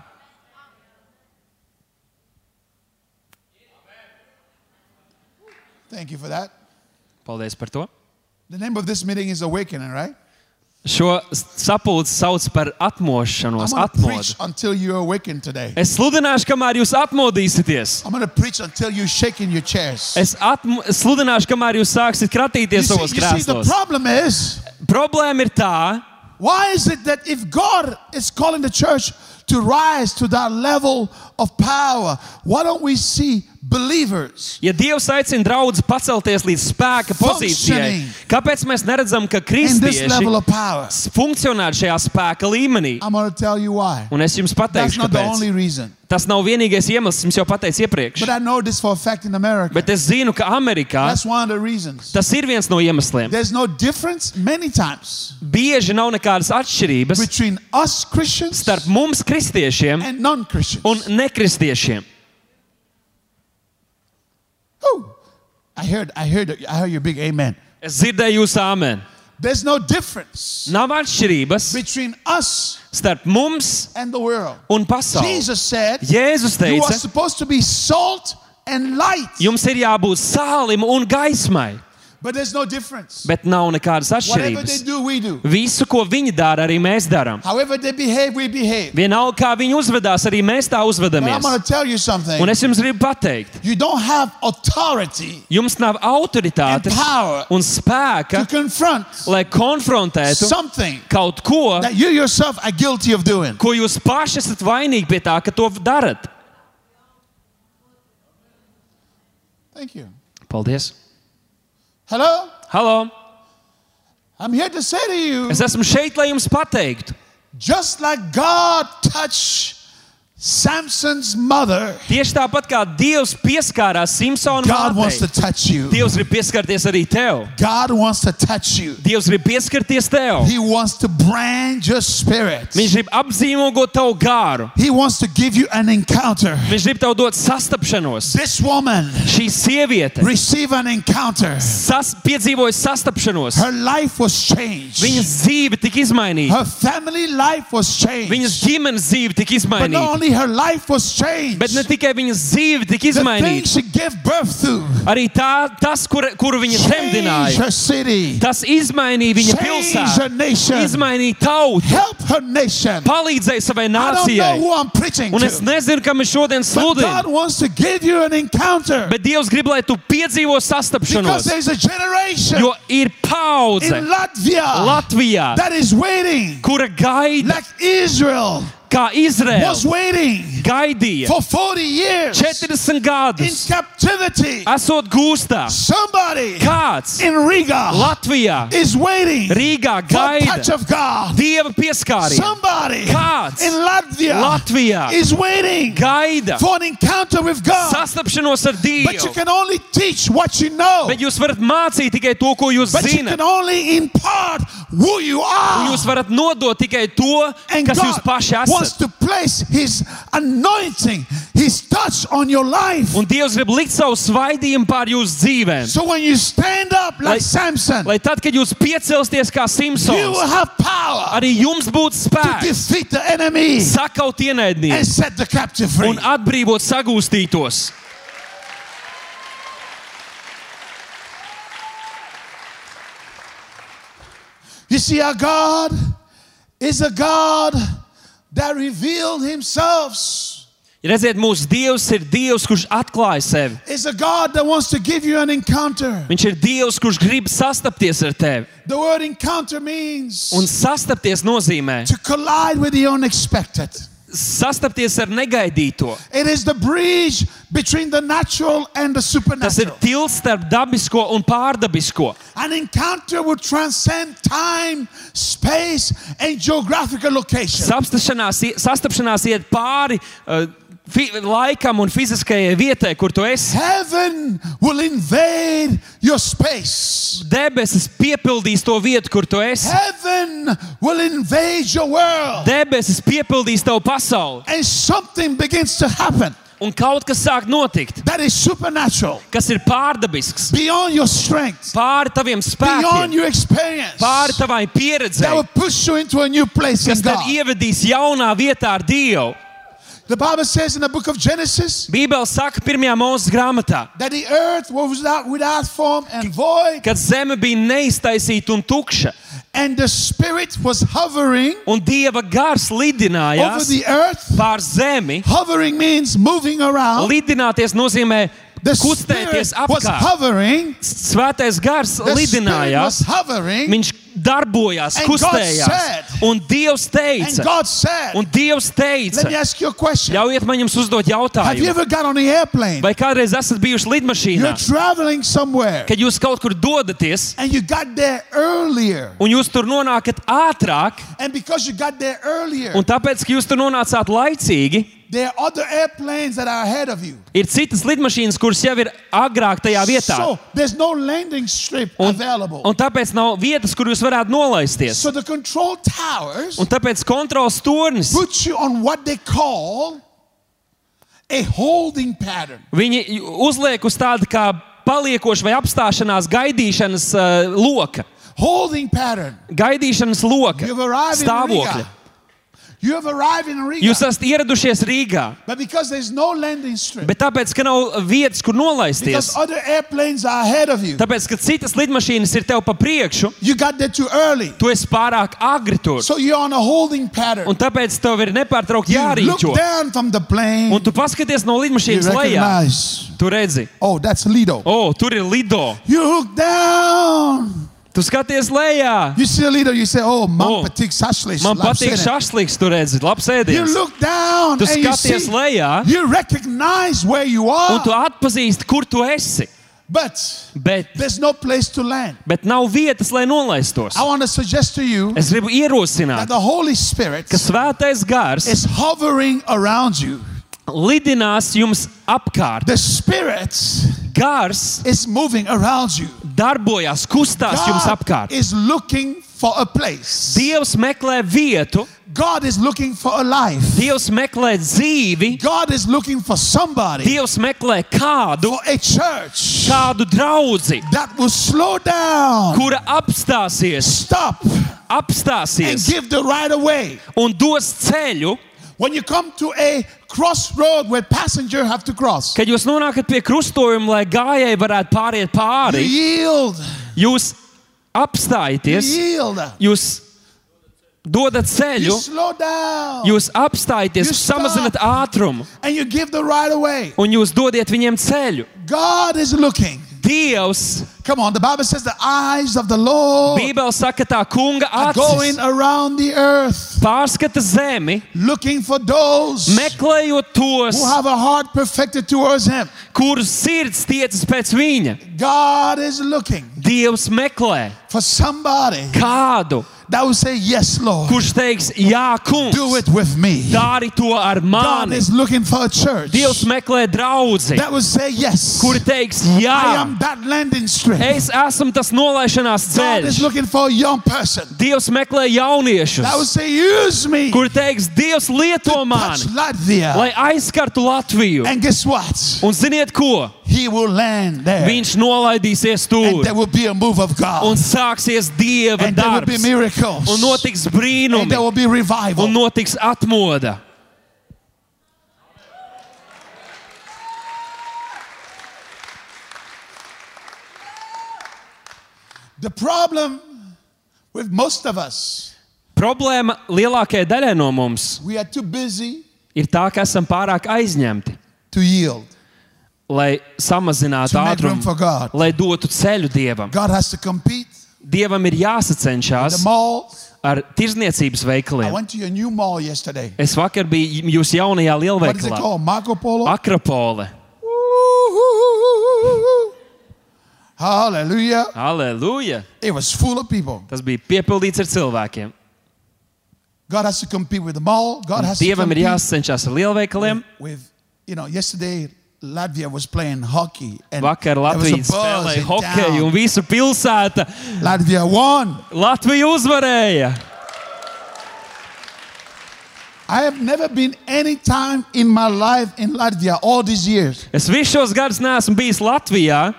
Thank you for that. Paldies par to. The name of this meeting is Awakening, right? Šo sapulci sauc par atmošanos, I'm going to preach atmodu. until you're awakened today. Es sludināšu, kamēr jūs atmodīsieties. I'm going to preach until you shake in your chairs. Es atmo, sludināšu, kamēr jūs sāksiet You kratīties see, savos you see, the krēslos. problem is Problēma ir tā, why is it that if God is calling the church to rise to that level of power, why don't we see believers ja Dievs aicina draugus pacelties līdz spēka pozīcijai, kāpēc mēs neredzam, ka kristieši of power? funkcionē šajā spēka līmenī? I'm going to tell you why. Un es jums That's pateikšu, not the only kāpēc. reason. Tas nav vienīgais iemesls, jums jau pateicu iepriekš. Bet es zinu, ka Amerikā tas ir viens no iemesliem. No difference many times Bieži nav nekādas atšķirības starp mums, kristiešiem, un nekristiešiem. Oh, I heard, I heard, I heard your big amen. Es dzirdēju jūsu āmeni. There's no difference Nav atšķirības between us starp mums and the world. un pasauli. Jesus said, Jēzus You are teica, supposed to be salt and light, jums ir jābūt sālim un gaismai, but there's no difference. bet nav nekādas atšķirības. do, we do. Visu, ko viņi dara, arī mēs darām. However they behave, we behave. Vienalga, kā viņi uzvedās, arī mēs tā uzvedamies. Un es jums gribu pateikt, You don't have authority jums nav autoritātes un spēka, lai konfrontētu kaut ko, that you yourself are guilty of doing. ko jūs paši esat vainīgi pie tā, ka to darat. Thank you. Paldies! Hello? Halo! I'm here to say to you Es esmu šeit, lai jums pateiktu, just like God touched Samson's mother, tieši tāpat kā Dievs pieskārās Simpsona God wants to mātei. touch you. Dievs grib pieskarties arī tev. God wants to touch you. Dievs grib pieskarties tev. He wants to brand your spirit. Viņš grib apzīmogot tavu gāru. He wants to give you an encounter. Viņš grib tev dot sastapšanos. This woman Šī sieviete received an encounter. sas, piedzīvoja sastapšanos. Her life was changed. Viņas dzīve tika izmainīta. Her family life was changed. Viņas ģimenes dzīve tika But not izmainīta. only her life was changed, Bet ne tikai viņas dzīve tika izmainīta, arī tā, tas, kur, kuru viņa city, tas izmainīja viņa pilsētu, izmainīja tautu, help her nation. palīdzēja savai nācijai. Un es nezinu, kam es šodien but God sludinu, wants to give you an encounter. Bet Dievs grib, lai tu piedzīvo sastapšanos. there's a generation Jo ir paudze Latvijā, that is waiting, kura gaida, like Israel kā Izraela was waiting gaidīja for 40 years 40 in gadus, captivity. esot gūstā. Kāds in Riga Latvijā, is waiting Rīgā gaida. Dieva pieskārienu. Kāds in Latvia Latvijā is waiting gaida for an encounter with God. sastapšanos ar But you Dievu. can only teach what you know. Bet jūs varat mācīt tikai to, ko jūs But you zinat. can only impart who you Un are. Jūs varat nodot tikai to, And kas jūs God paši wants to place His anointing, His touch on your life. Un Dievs grib likt savu svaidījumu pār jūsu dzīvēm. So when you stand up like Lai- Samson, Lai tad, kad jūs piecelsieties kā you will Simpsons, have power arī jums to spēks defeat the enemy sakaut and ienaidnieku set the captive free. un atbrīvot sagūstītos. You see, our God is a God that revealed Himself. Redziet, mūsu Dievs ir Dievs, kurš atklāja sevi. It's a God that wants to give you an encounter. Viņš ir Dievs, kurš grib sastapties ar tevi. The word encounter means Un sastapties nozīmē sastapties ar negaidīto. It is the bridge between the natural and the Tas ir tilts starp dabisko un pārdabisko. An encounter will transcend time, space, and geographical location. Sastapšanās, sastapšanās iet pāri uh, laikam un fiziskajai vietai, kur tu esi. Heaven will invade your space. Debesis piepildīs to vietu, kur tu esi. Heaven will invade your world. Debesis piepildīs tavu pasauli. And something begins to happen Un kaut kas sāk notikt, that is supernatural, kas ir pārdabisks, beyond your strength, pāri taviem beyond spēkiem, your experience. pāri tavai pieredzei, will push you into a new place in kas tev ievedīs jaunā vietā ar Dievu. The Bible says in the book of Genesis Bībeli saka, pirmajā mūzes grāmatā, that the earth was without, without form and void, kad zeme bija neiztaisīta un tukša, and the Spirit was hovering un Dieva gars over lidinājās the earth. pār zemi. Hovering means moving around. Lidināties nozīmē The kustēties apkārt. hovering. Svētais gars lidinājās, viņš darbojās, And God kustējās. said- Un Dievs teica, said, un Dievs Let me teica, ask you a question. ļaujiet man jums uzdot Have you jautājumu. ever got on the airplane? Vai kādreiz esat bijuši You're lidmašīnā, traveling somewhere kad jūs kaut kur dodaties, and you got there earlier. un jūs tur nonākat ātrāk, And because you got there earlier, un tāpēc, ka jūs tur nonācāt laicīgi, there are other airplanes that are ahead of you. ir citas lidmašīnas, kuras jau ir agrāk tajā vietā. So there's no landing strip Un, available. un tāpēc nav vietas, kur jūs varētu nolaisties. So the control towers Un tāpēc kontrols tornis put you on what they call a holding pattern. viņi uzliek uz tādu kā paliekošu vai apstāšanās gaidīšanas uh, loka. Holding pattern. Gaidīšanas loka, stāvokļa. Jūs esat ieradušies Rīgā, no landing strip, bet tāpēc, ka nav vietas, kur because nolaisties, other airplanes are ahead of you, tāpēc, ka citas lidmašīnas ir tev pa priekšu, you got there too early. tu esi pārāk agri tur. So you're on a holding pattern. Un tāpēc tev ir nepārtraukti You jārīķo. look down from the plane. Un tu paskaties no lidmašīnas lejā. Tu redzi, Oh, that's Lido. o, oh, tur ir lido. You look down. Tu skaties lejā. You see the Lido. You say, "Oh, man, Oh, patīk sašlis." Man patīk šašliks, tu redzi, labs You ēdiens. look down Tu you skaties see. lejā, You recognize where you un tu are, atpazīsti, kur tu esi. but Bet, there's no place to land. bet nav vietas, lai nolaistos. I want to suggest to you Es gribu that ierosināt, the Holy Spirit ka svētais gars is hovering around you. Lidinās jums apkārt. Gars is moving around you. darbojās, kustās jums God apkārt. is looking for a place. Dievs meklē vietu, God is looking for a life. Dievs meklē dzīvi, God is looking for somebody, Dievs meklē kādu, for a church kādu draugu, that will slow down, kura apstāsies, stop, and apstāsies give the right away. un dos ceļu When you come to a crossroad where passengers have to cross, Kad jūs nonākat pie krustojuma, lai gājēji varētu pāriet you pāri, yield. jūs You apstājaties, yield. jūs dodat You ceļu, slow down. jūs apstājaties, You stop. samazinat ātrumu and you give the right away. un jūs dodiet viņiem ceļu. God is looking. Dievs, Come on, the Bible says the eyes of the Lord Bībele saka, tā kunga are going acis around the earth pārskata zemi, looking for those meklējot tos, who have a heart perfected towards Him. kurus sirds tiecas pēc viņa. God is looking Dievs meklē for somebody kādu, that will say, Yes, Lord, kurš teiks, Jā, do kungs, it with me. dari to ar God mani. is looking for a church Dievs meklē draugu, that will say, Yes, kuri teiks, I Jā, am that landing strip. es esmu tas nolaišanās God is ceļš. looking for a young person Dievs meklē jauniešus, that will say, Use me. kuri teiks, Dievs lieto mani, Latvia. lai aizskartu Latviju. And guess what? Un ziniet ko? He will land there. Viņš nolaidīsies And tur. there will be a move of God. Un sāksies Dieva And there will be darbs. miracles. Un notiks And there brīnumi. will be revival. Un notiks atmoda. The problem with most of us, Problēma lielākajai daļai no mums we are too busy ir tā, ka esam pārāk aizņemti, to yield, lai samazinātu to ātrumu, lai dotu ceļu Dievam. God has to compete. Dievam ir jāsacenšas ar tirzniecības I veikaliem. went to your new mall yesterday. Es vakar biju jūsu jaunajā lielveikalā? Akropole. Hallelujah. Aleluja! It was full of people. Tas bija piepildīts ar cilvēkiem. God has to compete with the mall. God has to Dievam ir compete jāsacenšas ar lielveikaliem. with, you know, yesterday Latvia was playing hockey. And Vakar there was a Latvija buzz spēlēja in hokeju town. un visa pilsēta Latvia won. Latvija uzvarēja. I have never been any time in my life in Latvia all these years Es visus šos gadus neesmu bijis Latvijā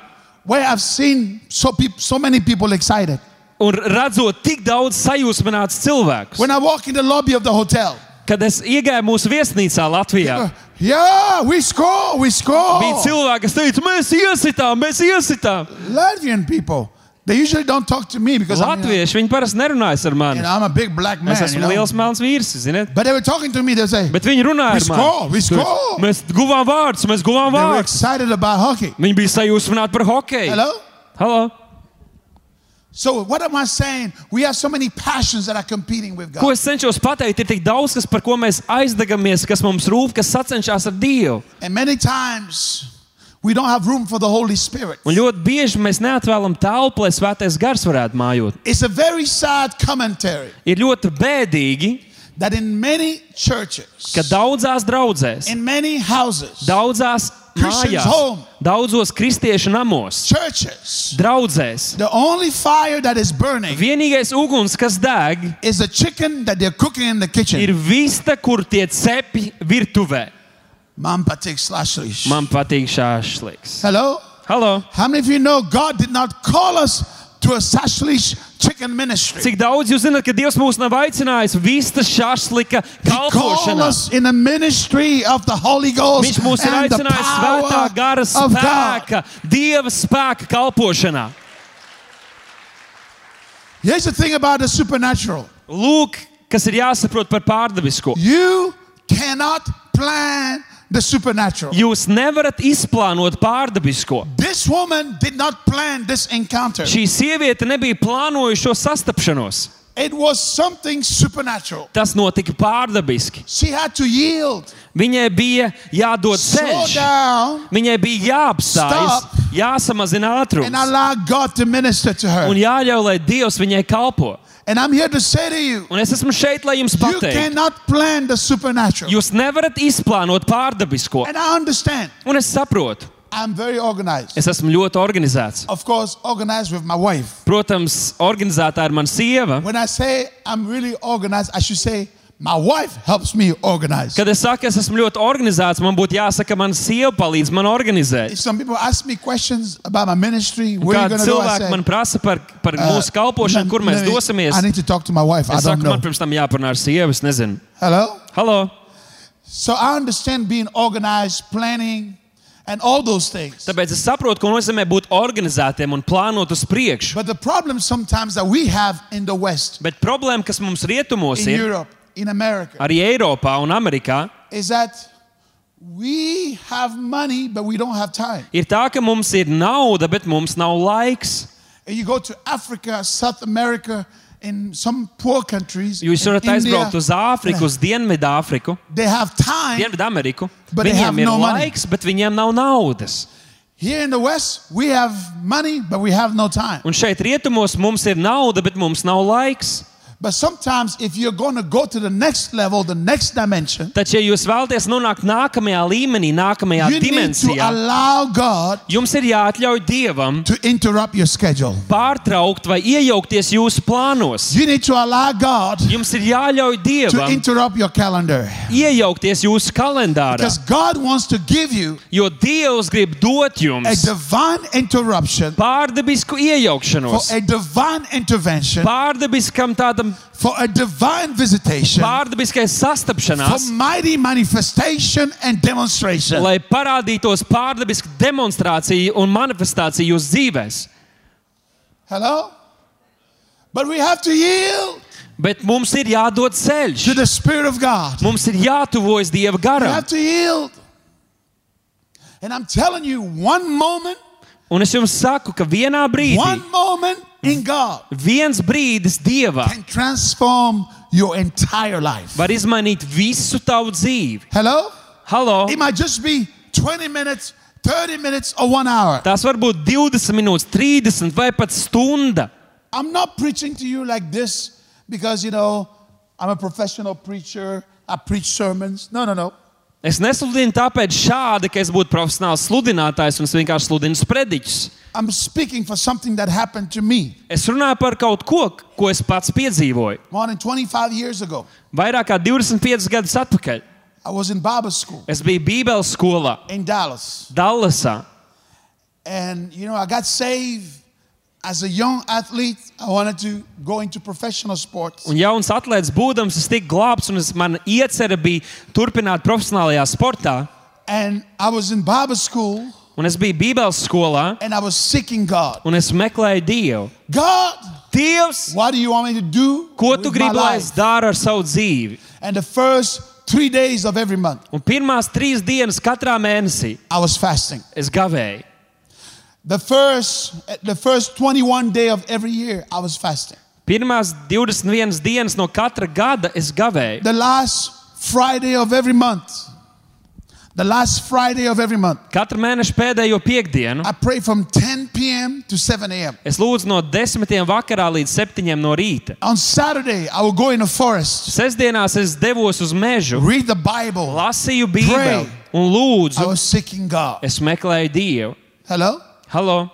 where I've seen so, peop- so many people excited. un redzot tik daudz sajūsmināts cilvēkus. When I walk in the lobby of the hotel, Kad es iegāju mūsu viesnīcā Latvijā, uh, yeah, we score, we score. bija cilvēki, kas teica, mēs iesitām, mēs iesitām. Latvian people, they usually don't talk to me because you Latvieši viņi parasti nerunājas ar you mani. I'm a big black man. Es You esmu know? liels melns vīrs, ziniet. But they were talking to me, they say, Bet viņi runāja We ar mani. score, we score. Mēs guvām vārdus, mēs guvām they were vārdus. excited about hockey. Viņi bija sajūsmināti par hokeju. Hello? Halo? So what am I saying? We have so many passions that are competing with Ko God. es cenšos pateikt, ir tik daudz, kas, par ko mēs aizdegamies, kas mums rūp, kas sacenšas ar Dievu. And many times we don't have room for the Holy Spirit. Un ļoti bieži mēs neatvēlam telpu, lai svētais gars varētu mājot. It's a very sad commentary Ir ļoti bēdīgi, that in many churches, ka daudzās draudzēs, in many houses, daudzās mājās, home. daudzos kristiešu namos, churches, draudzēs, the only fire that is burning vienīgais uguns, kas deg, is the chicken that they're cooking in the kitchen. ir vista, kur tie cepi virtuvē. Man patīk slashlish. Man patīk šāšliks. Hello? Halo! How many of you know God did not call us to a slashlish chicken ministry? Cik daudz jūs zināt, ka Dievs mūs nav aicinājis vistas called kalpošanā? us in the ministry of the Holy Ghost Viņš mūs ir aicinājis svētā gara spēka, Dieva spēka kalpošanā. Here's the thing about the supernatural. Lūk, kas ir jāsaprot par pārdabisko. You cannot plan the supernatural. Jūs nevarat izplānot pārdabisko. This woman did not plan this encounter. Šī sieviete nebija plānojusi šo sastapšanos. It was something supernatural. Tas notika pārdabiski. She had to yield, Viņai bija jādod ceļš, viņai bija jāapstājas, Stop. jāsamazina and ātrums allow God to minister to her. un jāļauj, lai Dievs viņai kalpo. And I'm here to say to you, Un es esmu šeit, lai jums you pateiktu, cannot plan the supernatural. jūs nevarat izplānot pārdabisko. And I understand. Un es saprotu, I'm very organized. es esmu ļoti organizēts. Of course, organized with my wife. Protams, organizētā ir mana sieva. When I say I'm really organized, I should say my wife helps me organize. Kad es saku, es esmu ļoti organizēts, man būtu jāsaka, mana sieva palīdz man organizēt. If some people ask me questions about my ministry, Kādi cilvēki man prasa par, par uh, mūsu kalpošanu, kur mēs dosimies. Es saku, man pirms tam jāparunā ar sievu, es nezinu. Hello? Halo! So I understand being organized, planning, and all those things. Tāpēc es saprotu, ko nozīmē būt organizētiem un plānot uz priekšu. But the problem sometimes that we have in the West, Bet problēma, kas mums rietumos in ir, Europe, in America, arī Eiropā un Amerikā, is that we have money, but we don't have time. ir tā, ka mums ir nauda, bet mums nav laiks. And you go to Africa, South America, in some poor countries, Jūs in varat India, aizbraukt uz Āfriku, uz Dienvidāfriku, they have time. Dienvidameriku. But they have Viņiem ir no money. laiks, bet viņiem nav naudas. Here in the West, we have money, but we have no time. Un šeit rietumos mums ir nauda, bet mums nav laiks. But sometimes, if you're going to go to the next level, the next dimension, Taču, ja jūs vēlaties nonākt nākamajā līmenī, nākamajā you need to dimensijā, allow God jums ir jāatļauj Dievam to interrupt your schedule. pārtraukt vai iejaukties jūsu plānos. You need to allow God Jums ir jāļauj to Dievam interrupt your calendar. iejaukties jūsu kalendārā, Because God wants to give you jo Dievs grib dot a jums divine interruption pārdabisku for iejaukšanos, a divine intervention, pārdabiskam tādam for a divine visitation, pārdabiskai for sastapšanās, mighty manifestation and demonstration. lai parādītos pārdabiska demonstrācija un manifestācija jūsu dzīvēs. Hello? But we have to yield Bet mums ir jādod to ceļš. the Spirit of God. Mums ir jātuvojas Dieva garam. have to yield. And I'm telling you, one moment, Un es jums saku, ka vienā brīdī, one moment in God viens brīdis Dievā can transform your entire life. var izmainīt visu tavu dzīvi. Hello? Hello? It might just be 20 minutes, 30 minutes, or one hour. Tās var būt 20 minūtes, 30 vai pat stunda. I'm not preaching to you like this because, you know, I'm a professional preacher. I preach sermons. No, no, no. Es nesludinu tāpēc šādi, ka es būtu profesionāls sludinātājs un es vienkārši sludinu sprediķus. I'm speaking for something that happened to me Es runāju par kaut ko, ko es pats piedzīvoju. more than 25 years ago. Vairāk kā 25 gadus atpakaļ I was in Bible school es biju Bībeles skolā, in Dallas. Dallasā. And, you know, I got saved as a young athlete. I wanted to go into professional sports. Un jauns atlētājs būdams, es tiku glābts, un es, man iecerē bija turpināt profesionālajā sportā. And I was in Bible school Un es biju Bībeles skolā, and I was seeking God. un es meklēju Dievu. God, Dievs, what do you want me to do? ko with tu my gribi, lai es life? daru ar savu dzīvi? And the first three days of every month, Un pirmās trīs dienas katrā mēnesī I was fasting. es gavēju. The first, the first 21 day of every year, I was fasting. Pirmās 21 dienas no katra gada es gavēju. The last Friday of every month, the last Friday of every month, Katru mēnešu pēdējo piekdienu I pray from 10 p.m. to 7 a.m. es lūdzu no 10 vakarā līdz 7 no rīta. On Saturday, I will go in the forest, Sestdienās es devos uz mežu, read the Bible. lasīju Bībeli un I lūdzu. was seeking God. Es meklēju Dievu. Hello? Halo!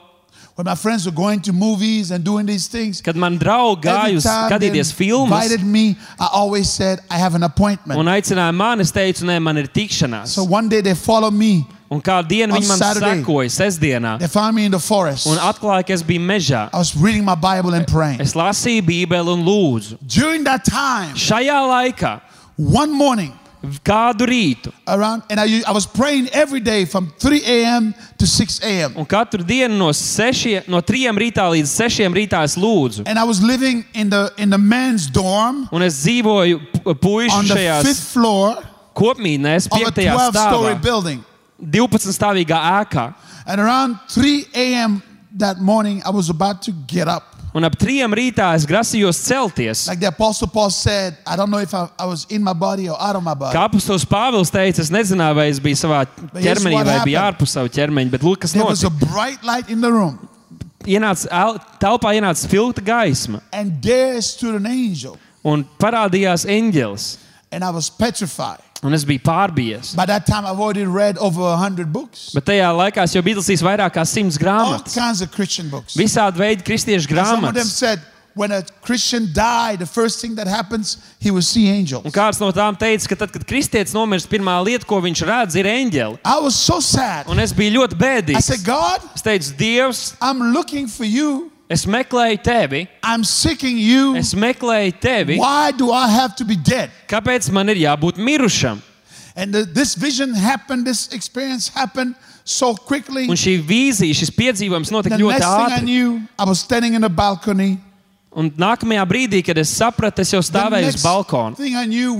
When my friends were going to movies and doing these things, Kad man draugi gāja every uz time they skatīties filmas invited me, I always said, I have an appointment. un aicināja mani, es teicu, nē, man ir tikšanās. So one day they followed me. Un kādu dienu on viņi man Saturday. sekoja, sestdienā, They found me in the forest. un atklāja, ka es biju mežā. I was reading my Bible and praying. Es lasīju Bībeli un lūdzu. During that time, Šajā laikā, one morning, kādu rītu, around, and I, I was praying every day from 3 a.m. to 6 a.m. un katru dienu no, sešie, no 3 rītā līdz 6 rītā es lūdzu. And I was living in the in the men's dorm Un es dzīvoju pu- puišu on the šajās fifth floor kopmītnēs, of a 5. 12-story stāvā, building. 12 stāvīgā ēkā. And around 3 a.m. that morning, I was about to get up. Un ap 3 rītā es grasījos celties. Like the Apostle Paul said, I don't know if I, I was in my body or out of my body. Kā apustulis Pāvils teica, es nezināju, vai es biju savā here's ķermenī vai biju ārpus savu ķermeņa, bet lūk, kas There was a notika. bright light in the room, Ienāca, el- telpā ienāca filtra gaisma, and there stood an angel, un parādījās eņģelis. and I was petrified. Un es biju pārbies. By that time, I've already read over a hundred books, Bet tajā laikā es jau biju lasījis vairāk kā simts all grāmatas. kinds of Christian books. Visādi veidi kristiešu And some of them grāmatas. said, when a Christian died, the first thing that happens, he will see angels. Un kāds no tām teica, ka tad, kad kristietis nomirst, pirmā lieta, ko viņš redz, ir eņģeli. I was so sad. Un es biju ļoti I said, bēdīgs. God, Es teicu, Dievs, I'm looking for you. Es meklēju tevi, I'm seeking you. es meklēju tevi. Why do I have to be dead? Kāpēc man ir jābūt mirušam? And the, this vision happened, this experience happened so quickly. Un šī vīzija, šis piedzīvojums notika ļoti thing I ātri. knew, I was standing in the balcony. Un nākamajā brīdī, kad es sapratu, es jau stāvēju uz balkona, knew,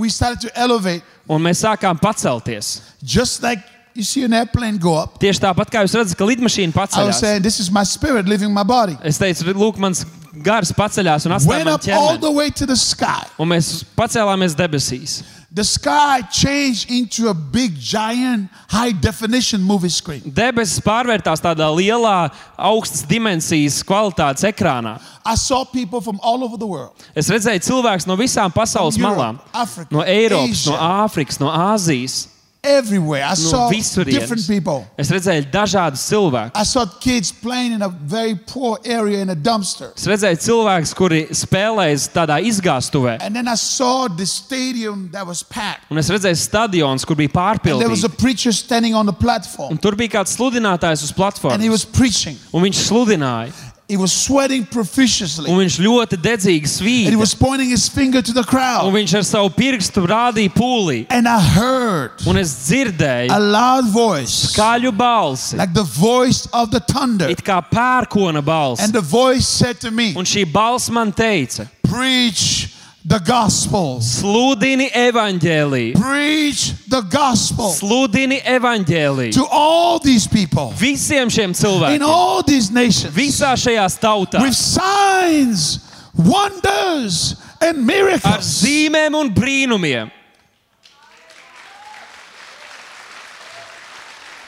un mēs sākām pacelties. just like you see an airplane go up. Tieši tāpat kā jūs redzat, ka lidmašīna paceļās. saying, This is my spirit leaving my body. Es teicu, lūk, mans gars paceļās un atstāja Went man up all ķermeni. the way to the sky. Un mēs pacēlāmies debesīs. The sky changed into a big, giant, high definition movie screen. Debesis pārvērtās tādā lielā, augstas dimensijas kvalitātes ekrānā. I saw people from all over the world. Es redzēju cilvēkus no visām pasaules Europe, malām. Africa, No Eiropas, Asia. no Āfrikas, no Āzijas, Everywhere. I no saw different visurienes. people. Es redzēju dažādus cilvēkus. I saw kids playing in a very poor area in a dumpster. Es redzēju cilvēkus, kuri spēlējas tādā izgāstuvē. And then I saw the stadium that was packed. Un es redzēju stadions, kur bija And there was a pārpildīts. preacher standing on the platform. Un tur bija kāds sludinātājs uz And he platformas. was preaching. Un viņš sludināja. He was sweating profusely. Un viņš ļoti dedzīgi And he svīta. was pointing his finger to the Un crowd. viņš ar savu pirkstu rādīja pūlī. And I heard Un es dzirdēju a loud voice, skaļu balsi, like the voice of the thunder. it kā pērkona balss. And the voice said to me, Un šī balss man teica: Preach the gospel. Sludini evaņģēlīju, Preach the gospel sludini evaņģēlīju to all these people visiem šiem in cilvēkiem, all these nations visā šajās with tautās, signs, wonders, and ar miracles. zīmēm un brīnumiem.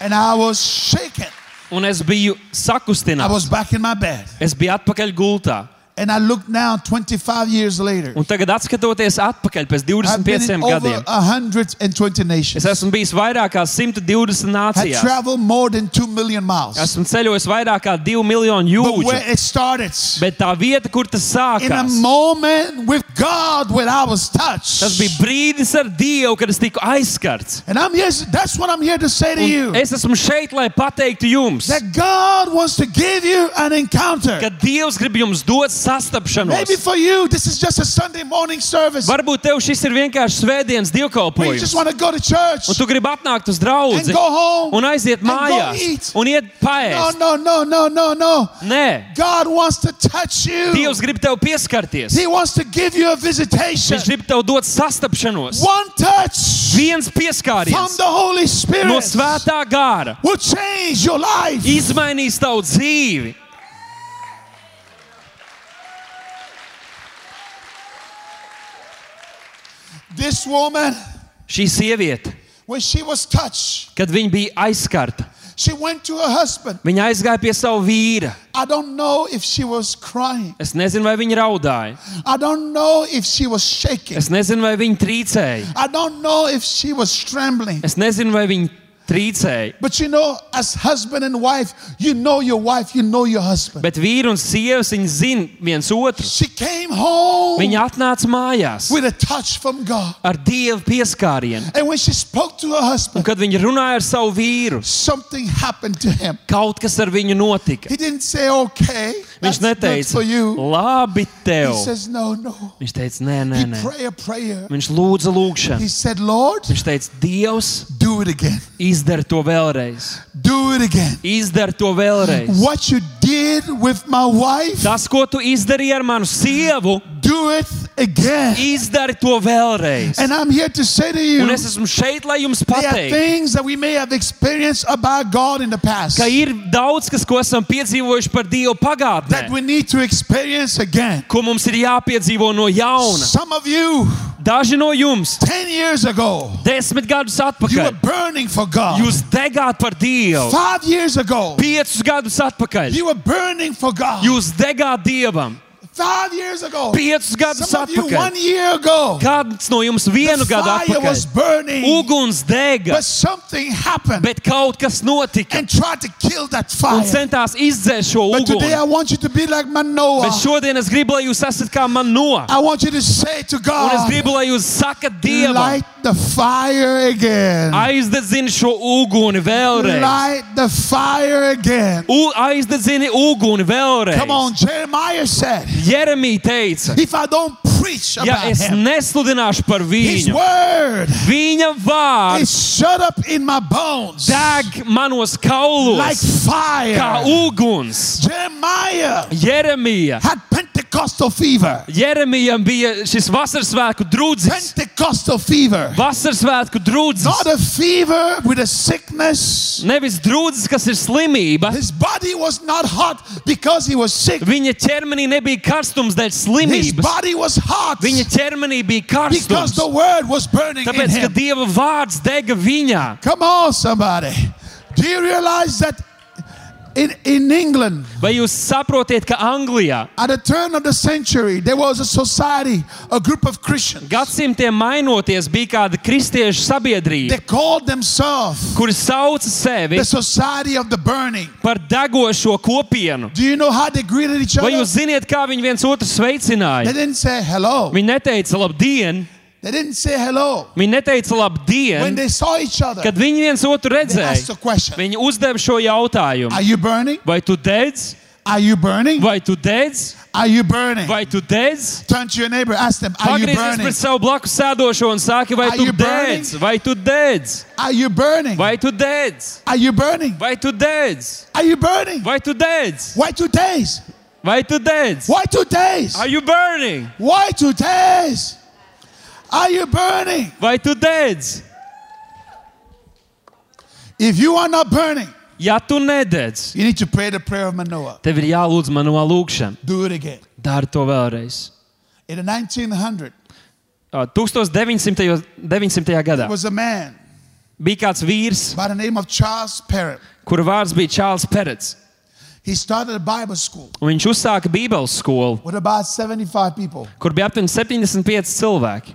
And I was shaken. Un es biju I sakustināts. was back in my bed. Es biju atpakaļ gultā. And I looked now 25 years later. Un tagad, skatoties atpakaļ pēc I've been 25 in over gadiem, 120 nations. es esmu bijis vairāk kā 120 I nācijās. traveled more than 2 million miles. Esmu ceļojis vairāk kā 2 miljonu But jūdzu. where it started, Bet tā vieta, kur tas in a sākās, moment with God when I was touched. tas bija brīdis ar Dievu, kad es tiku aizskarts. And I'm here, that's what I'm here to say to you. Es esmu šeit, lai pateiktu jums, That God wants to give you an encounter. ka Dievs grib jums dot sastapšanos. Maybe for you, this is just a Sunday morning service. Varbūt tev šis ir vienkārši svētdienas dievkalpojums. just want to go to church. Un tu gribi atnākt uz And draugu go home. un aiziet mājās un iet No, paēst. no, no, no, no, no. Nē, God wants to touch you. Dievs grib tev pieskarties. He wants to give you a visitation. Viņš grib tev dot sastapšanos. One touch Viens from pieskāriens the Holy Spirit no svētā gāra will change your life. izmainīs tavu dzīvi. This woman, Šī sieviete, when she was touched, kad viņa bija aizskarta, she went to her husband. viņa aizgāja pie sava vīra. I don't know if she was crying. Es nezinu, vai viņa raudāja. I don't know if she was shaking. Es nezinu, vai viņa trīcēja. I don't know if she was trembling. Es nezinu, vai viņa trīcēja. But you know, as husband and wife, you know your wife, you know your husband. Bet vīri un sievas viņi zina viens otru. She came home Viņa atnāca mājās with a touch from God. ar dievu pieskārienu. And when she spoke to her Un husband, kad viņa runāja ar savu vīru, something happened to him. kaut kas ar viņu notika. He didn't say, okay, Viņš neteica, labi tev. He says, no, no. Viņš teica, nē, nē, He nē. prayed a prayer. Viņš lūdza lūgšanu. He said, Lord, Viņš teica, Dievs, do it again. Izdara to vēlreiz. Do it again. Izdara to vēlreiz. What you did with my wife, Tas, ko tu izdarīji ar manu sievu, do it again. izdari to vēlreiz. And I'm here to say to you, Un es esmu šeit, lai jums there are pateiktu, things that we may have experienced about God in the past ka ir daudz kas, ko esam piedzīvojuši par Dievu pagātnē, that we need to experience again. ko mums ir jāpiedzīvo no jauna. Some of you, Daži no jums, 10 years ago, desmit gadus you were atpakaļ, burning for God. jūs degāt par Dievu. Five years ago, Piecus gadus atpakaļ, you were burning for God. jūs degāt Dievam. Five years ago, Piecus gadus some of you atpakaļ. one year ago, Kāds no jums vienu the gadu fire was atpakaļ? burning, Uguns dega, but something happened bet kaut kas notika and tried to kill that un fire. centās izdzēst šo But today I uguni. want you to be like Manoah. Bet šodien es gribu, lai jūs esat kā man no. I want you to say to Un es God, gribu, lai jūs sakat Dievam, light the fire again. aizdedzini šo uguni vēlreiz. Light the fire again. U, aizdedzini uguni vēlreiz. Come on, Jeremiah said, Jeremija teica, preach ja about es him, nesludināšu par viņu, viņa vārds is shut up in my bones deg manos kaulos like kā fire. uguns. Jeremiah Jeremija. had Pentecostal fever. Jeremijam bija šis vasarasvētku drūdzis. Pentecostal fever. Vasarasvētku drūdzis. Not a fever with a sickness. Nevis drūdzis, kas ir slimība. His body was not hot because he was sick. Viņa ķermenī nebija karstums dēļ slimības. Viņa ķermenī bija because karstums. the word was burning in Tāpēc, ka him. Dieva vārds dega viņā. Come on, somebody. Do you realize that in, in England, Vai jūs saprotiet, ka Anglijā at the turn of the century, there was a society, a group of Christians. gadsimtiem mainoties bija kāda kristiešu sabiedrība, They called themselves kuri sauca sevi the Society of the Burning. par degošo kopienu. Do you know how they greeted each Vai other? jūs ziniet, kā viņi viens otru They sveicināja? didn't say hello. Viņi neteica labdien, They didn't say hello. viņi neteica When labdien, they saw each other, kad viņi viens otru they asked redzēja. a question. Viņi uzdeva šo jautājumu. Are you burning? Vai tu dedz? Are you burning? Vai tu dedz? Are you burning? Vai tu dedz? Turn to your neighbor, ask them, Are you Pagriezies burning? pret savu blakus sēdošo un saki, vai Are tu you burning? dedz? Vai tu dedz? Are you burning? Vai tu dedz? Are you burning? Vai tu dedz? Are you burning? Vai tu dedz? Why two days? Vai tu dedz? Why two days? Are you burning? Why two days? Are you burning? Vai tu dedz? If you are not burning, Ja tu nededz, you need to pray the prayer of Manoah. tev ir jālūdz manuā lūgšana. Do it again. Dari to vēlreiz. In the 1900, Ā, 1900. 900. gadā was a man bija kāds vīrs, by the name of Charles Parrott. kura vārds bija Čārls Perets. He started a Bible school un Viņš uzsāka Bībeles skolu, with about 75 people. kur bija aptuveni 75 cilvēki.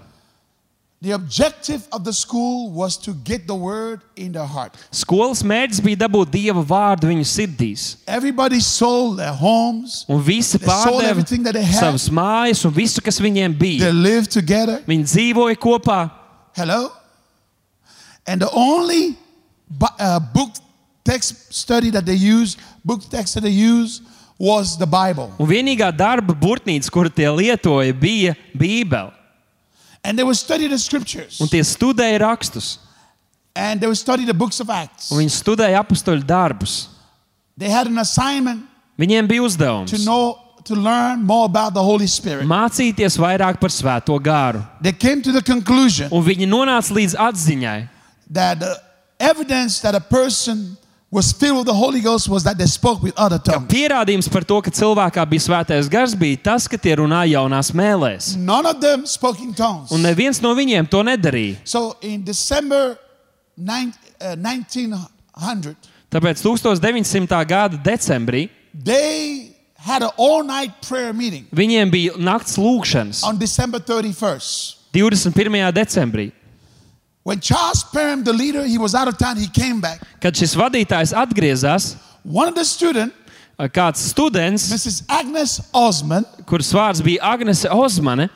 Skolas mērķis bija dabūt dieva vārdu viņu sirdīs. Everybody sold their homes, Un visi They sold pārdeva everything that they had. savas mājas un visu, kas viņiem they bija. lived together. Viņi dzīvoja kopā. Hello? And the only bu- uh, book text study that they used, book text that they used, was the Bible. Un vienīgā darba burtnīca, kuru tie lietoja, bija Bībele. And they would study the scriptures. Un tie studēja rakstus, And they would study the books of Acts. un viņi studēja apakstoļu darbus. They had an assignment Viņiem bija to uzdevums know, to learn more about the Holy Spirit. mācīties vairāk par svēto garu. They came to the conclusion Un viņi nonāca līdz atziņai, that the evidence that a person was filled with the Holy Ghost was that they spoke with other tongues. Pierādījums par to, ka cilvēkā bija svētais gars, bija tas, ka tie runāja jaunās mēlēs. None of them spoke in tongues. Un neviens no viņiem to nedarīja. So in December 9, uh, 1900, Tāpēc 1900. gada decembrī they had an all-night prayer meeting viņiem bija nakts lūkšanas on December 31st. 21. decembrī. When Charles Parham, the leader, he was out of town, he came back. Kad šis vadītājs atgriezās, One of the students, kāds students, Mrs. Agnes Osman, kuras vārds bija Agnese Osmane,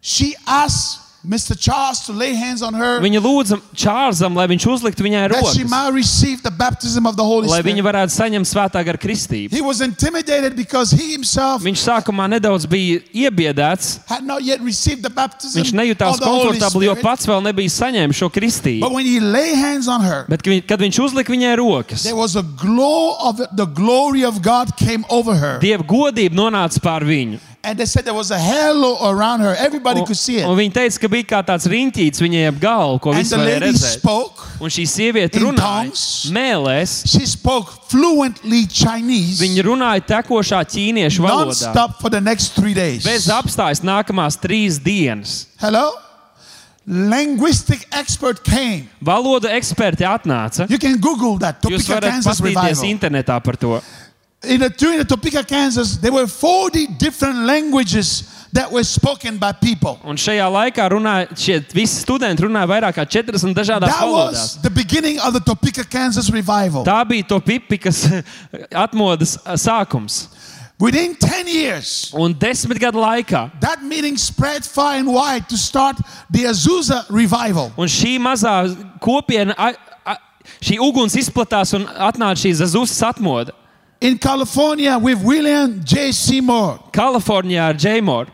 she asked Mr. Charles to lay hands on her viņa lūdza Čārlzam, lai viņš uzliktu viņai rokas, might receive the baptism of the Holy lai viņa varētu saņemt svētā gara kristību. He was intimidated because he himself Viņš sākumā nedaudz bija iebiedēts. had not yet received the baptism Viņš nejūtās komfortabli, jo pats vēl nebija saņēmis šo kristību. But when he lay hands on her, Bet, kad viņš uzlika viņai rokas, there was a glow of it, the glory of God came over her. Dieva godība nonāca pār viņu. And they said there was a halo around her. Everybody Un, could see un it. viņa teica, ka bija kā tāds riņķīts viņai ap galvu, ko visi varēja redzēt. spoke. Un šī sieviete runāja tongues. mēlēs. She spoke fluently Chinese Viņa runāja tekošā ķīniešu valodā. non-stop for the next three days. Bez apstājas nākamās trīs dienas. Hello? Linguistic expert came. Valoda eksperti atnāca. You can Google that. Jūs varat paskatīties internetā par to. In the, during the Topeka, Kansas, there were 40 different languages that were spoken by people. Un šajā laikā runāja, šie visi studenti runāja vairāk kā 40 dažādās That valodās. was the beginning of the Topeka, Kansas revival. Tā bija to pipikas atmodas sākums. Within 10 years, Un desmit gadu laikā that meeting spread far and wide to start the Azusa revival. Un šī mazā kopiena, šī uguns izplatās un atnāca šī zazusas atmoda. In California with William J. Seymour, Kalifornijā ar Džeimoru.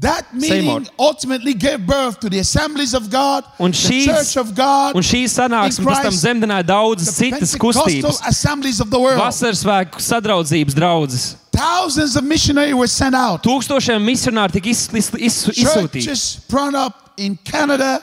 That Seymour. meeting ultimately gave birth to the assemblies of God, Un the šīs- church of God, Un šī sanāksme pēc tam zemdināja daudzas the citas kustības. assemblies of the world. Sadraudzības draudzes. Thousands of missionaries were sent out. Tūkstošiem misionāri tika iz, iz, iz, izsūtīti. Churches sprung up in Canada,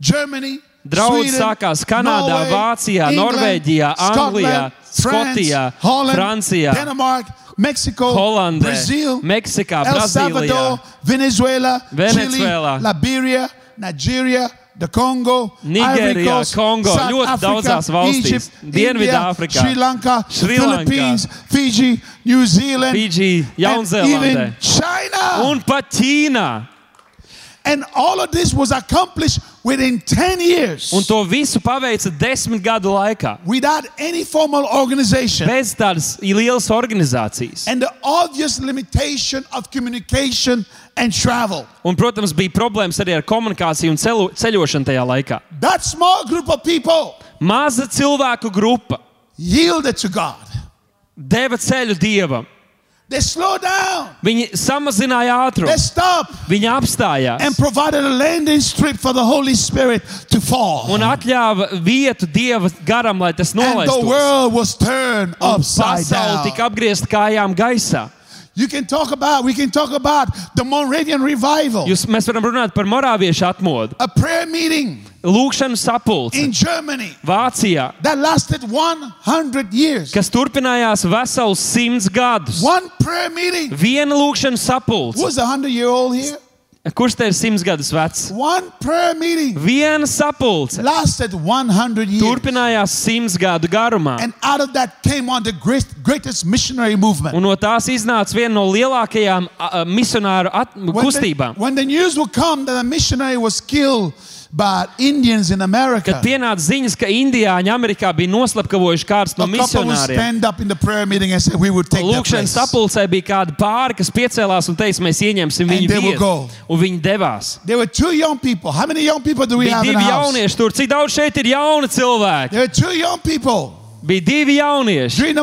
Germany, Draudzes sākās Kanādā, Norway, Vācijā, England, Norvēģijā, Anglijā, Skotijā, Holland, Francijā, Denmark, Mexico, Holandē, Brazil, Meksikā, El Brazīlijā. Salvador, Venezuela, Venezuelā. Chile, Liberia, Nigeria, the Congo, Nigērijā, Kongo, South ļoti Africa, daudzās valstīs. Dienvidāfrikā, India, Sri Lanka, Šri the Lankā, Philippines, Fiji, New Zealand, Fidži, and Jaunzēlandē un pat Ķīnā. And all of this was accomplished within 10 years Un to visu paveica desmit gadu laikā. without any formal organization. Bez tādas lielas organizācijas. and the obvious limitation of communication and travel. Un, protams, bija problēmas arī ar komunikāciju un celu, ceļošanu tajā laikā. That small group of people Maza cilvēku grupa yielded to God. deva ceļu dievam. They slowed down, Viņi samazināja they ātrumu, viņi apstājās and provided a landing strip for the Holy Spirit to fall. un atļāva vietu dieva garam, lai tas and the nolaistos. world was turned Un upside Pasaule down. tika apgriezta kājām gaisā. You can talk about, we can talk about the Moravian revival, Jūs, mēs varam runāt par morāviešu atmodu, a prayer meeting lūkšanu sapulci in Germany Vācijā, that lasted 100 years. kas turpinājās vesels simts gadus. One prayer meeting. Viena lūkšana sapulce. Who's a 100 year old here? Kurš te ir simts gadus vecs? One prayer meeting Viena sapulce lasted 100 years. turpinājās simts gadu garumā. And out of that came on the great, greatest missionary movement. Un no tās iznāca viena no lielākajām a, a, misionāru at, When the, kustībām. when the news would come that a missionary was killed by Indians in America, Kad pienāca ziņas, ka Indiāņi Amerikā bija noslapkavojuši kāds no misionāriem. stand up in the prayer meeting and say, We would take that Lūkšanas sapulcē bija kāda pāri, kas piecēlās un teica, mēs ieņemsim viņu vietu. Un viņi devās. There were two young people. How many young people do we Bija divi jaunieši tur. Cik daudz šeit ir jauni cilvēki? There were two young people Bija divi jaunieši.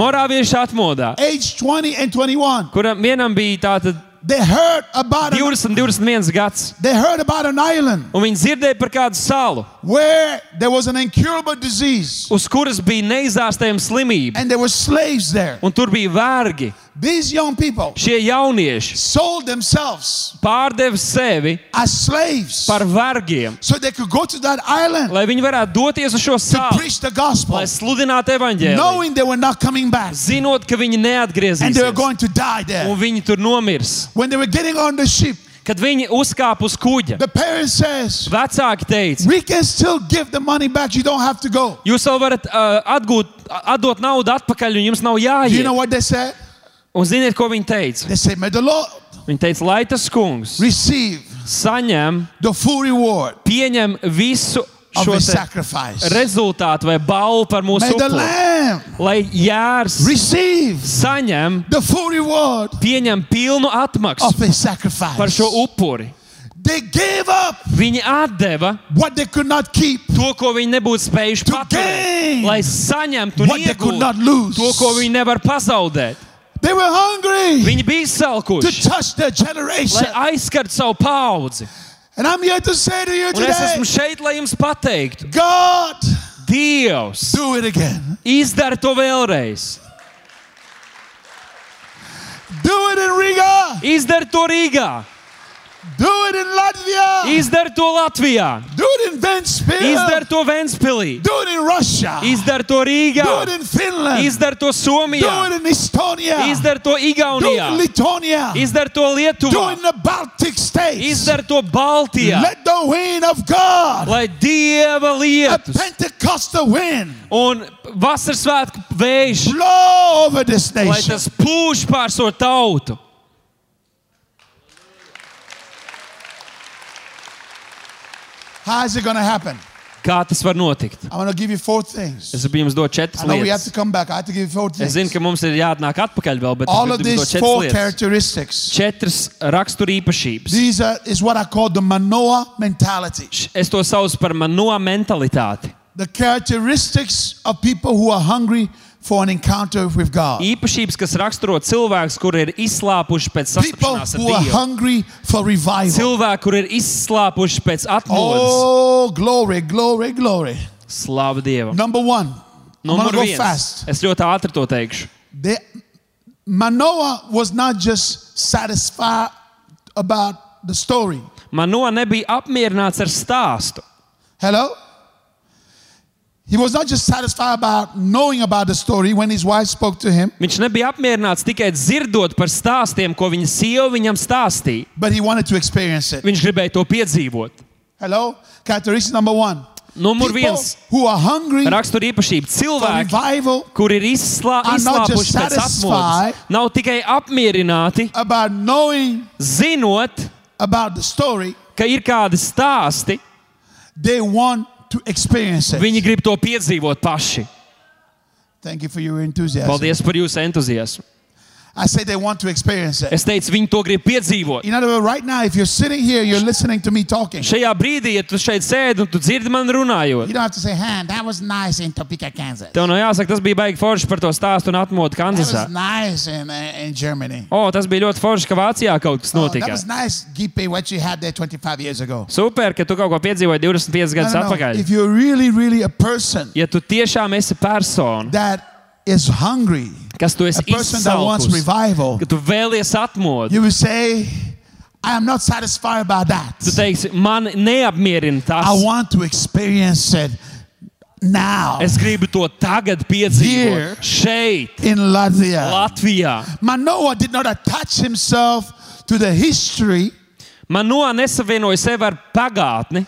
Morāviešu atmodā, age 20 and 21. kuram vienam bija tātad They heard about an, 20, 21 gads. they heard about an island Un viņi dzirdēja par kādu salu, where there was an incurable disease uz kuras bija neizārstējama slimība. and there were slaves there. Un tur bija vergi. These young people Šie jaunieši sold themselves pārdeva sevi as slaves par vergiem, so they could go to that island lai viņi varētu doties uz šo to salu, preach the gospel, lai sludinātu evaņģēliju. knowing they were not coming back Zinot, ka viņi and they were neatgriezīsies going to die there. un viņi tur nomirs. When they were getting on the ship, Kad viņi uzkāpa uz kuģa, says, vecāki teica, "We can still give the money back. You don't have to go." jūs vēl varat uh, atgūt, atdot naudu atpakaļ, un jums nav Do you know jāiet. what they said? Un ziniet, ko viņi teica? They said, "May the Lord Viņi teica, lai tas kungs receive saņem, the full reward pieņem visu šo rezultātu vai balvu par mūsu upuri. Lamb Lai jērs receive saņem, the full reward pieņem pilnu of atmaksu par sacrifice." šo upuri. They gave up Viņi atdeva what they could not keep, to, ko viņi nebūtu spējuši paturēt, lai saņemtu un what they could iegūtu not lose. to, ko viņi nevar pazaudēt. They were hungry Viņi bija to salkuši, touch their generation. lai aizskartu savu paudzi. And I'm here to say to you Un es today, esmu šeit, lai jums pateiktu, God, Dievs, do it again. izdara to vēlreiz. Do it in Riga. Izdara to Rīgā, Do it in Latvia. Izdara to Latvijā, Do it in Ventspils. izdara to Ventspilī, Do it in Russia. izdara to Do it Rīgā, in Finland. izdara to Do Somijā, it in Estonia. izdara to Do it in Igaunijā, izdara to Do it Lietuvā, in the Baltic states. izdara to Baltijā, Let the wind of God, lai Dieva lietus. Pentecostal wind, un vasaras svētku vējš, blow over this lai tas pūš pār šo tautu. How is it going to happen? Kā tas var notikt? I'm going to give you four things. Es gribu jums dot četras I know we have to lietas. come back. I have to give you four Es things. zinu, ka mums ir jāatnāk atpakaļ vēl, bet All es gribu jums these dot four četras lietas. characteristics. Četras raksturīpašības. These are, is what I call the Manoah mentality. Es to saucu par mano mentalitāti. The characteristics of people who are hungry for an encounter with God. Īpašības, kas raksturo cilvēkus, kur ir izslāpuši pēc People sastapšanās ar who are Dievu. hungry for revival. Cilvēki, kur ir izslāpuši pēc atmodas. Oh, glory, glory, glory. Slavu Dievam. Number one. Numur viens. fast. Es ļoti ātri to teikšu. The, Manoah was not just satisfied about the story. Manoa nebija apmierināts ar stāstu. Hello? He was not just satisfied about knowing about the story when his wife spoke to him, Viņš nebija apmierināts tikai dzirdot par stāstiem, ko viņa sieva viņam stāstīja. but he wanted to experience it. Viņš gribēja to piedzīvot. Hello? Characteristic number one. Numur People viens who are hungry rakstura īpašība - cilvēki, revival kur ir izslā, are not just izslāpuši pēc satisfied. atmodas, nav tikai apmierināti, about knowing zinot, about the story, ka ir kādi stāsti, they want. Viņi grib to piedzīvot paši. Thank you for your enthusiasm. Paldies par jūsu entuziasmu. I say they want to experience it. Es teicu, viņi to grib piedzīvot. In other words, right now, if you're sitting here, you're listening to me talking. Šajā brīdī, ja tu šeit sēdi un tu dzirdi man runājot, You don't have to say, "Han, that was nice in Topeka, Kansas. tev nav jāsaka, tas bija baigi forši par to stāstu un atmodu That was Kanzasā. nice in, uh, in Germany. O, tas bija ļoti forši, ka Vācijā kaut kas Oh, that notika. was nice, Gipe, what you had there 25 years ago. Super, ka tu kaut ko piedzīvoji 25 No, gadus no, no. atpakaļ. If you're really, really a person Ja tu tiešām esi persona, that is hungry, kas tu esi a person that wants izsalkusi, revival, ka tu vēlies atmodu, you will say, I am not satisfied about that. tu teiksi, man neapmierina tas. I want to experience it now Es gribu to tagad piedzīvot. Here. Šeit, in Latvia. Latvijā. Manoah did not attach himself to the history Man no nesavienoja sevi ar pagātni,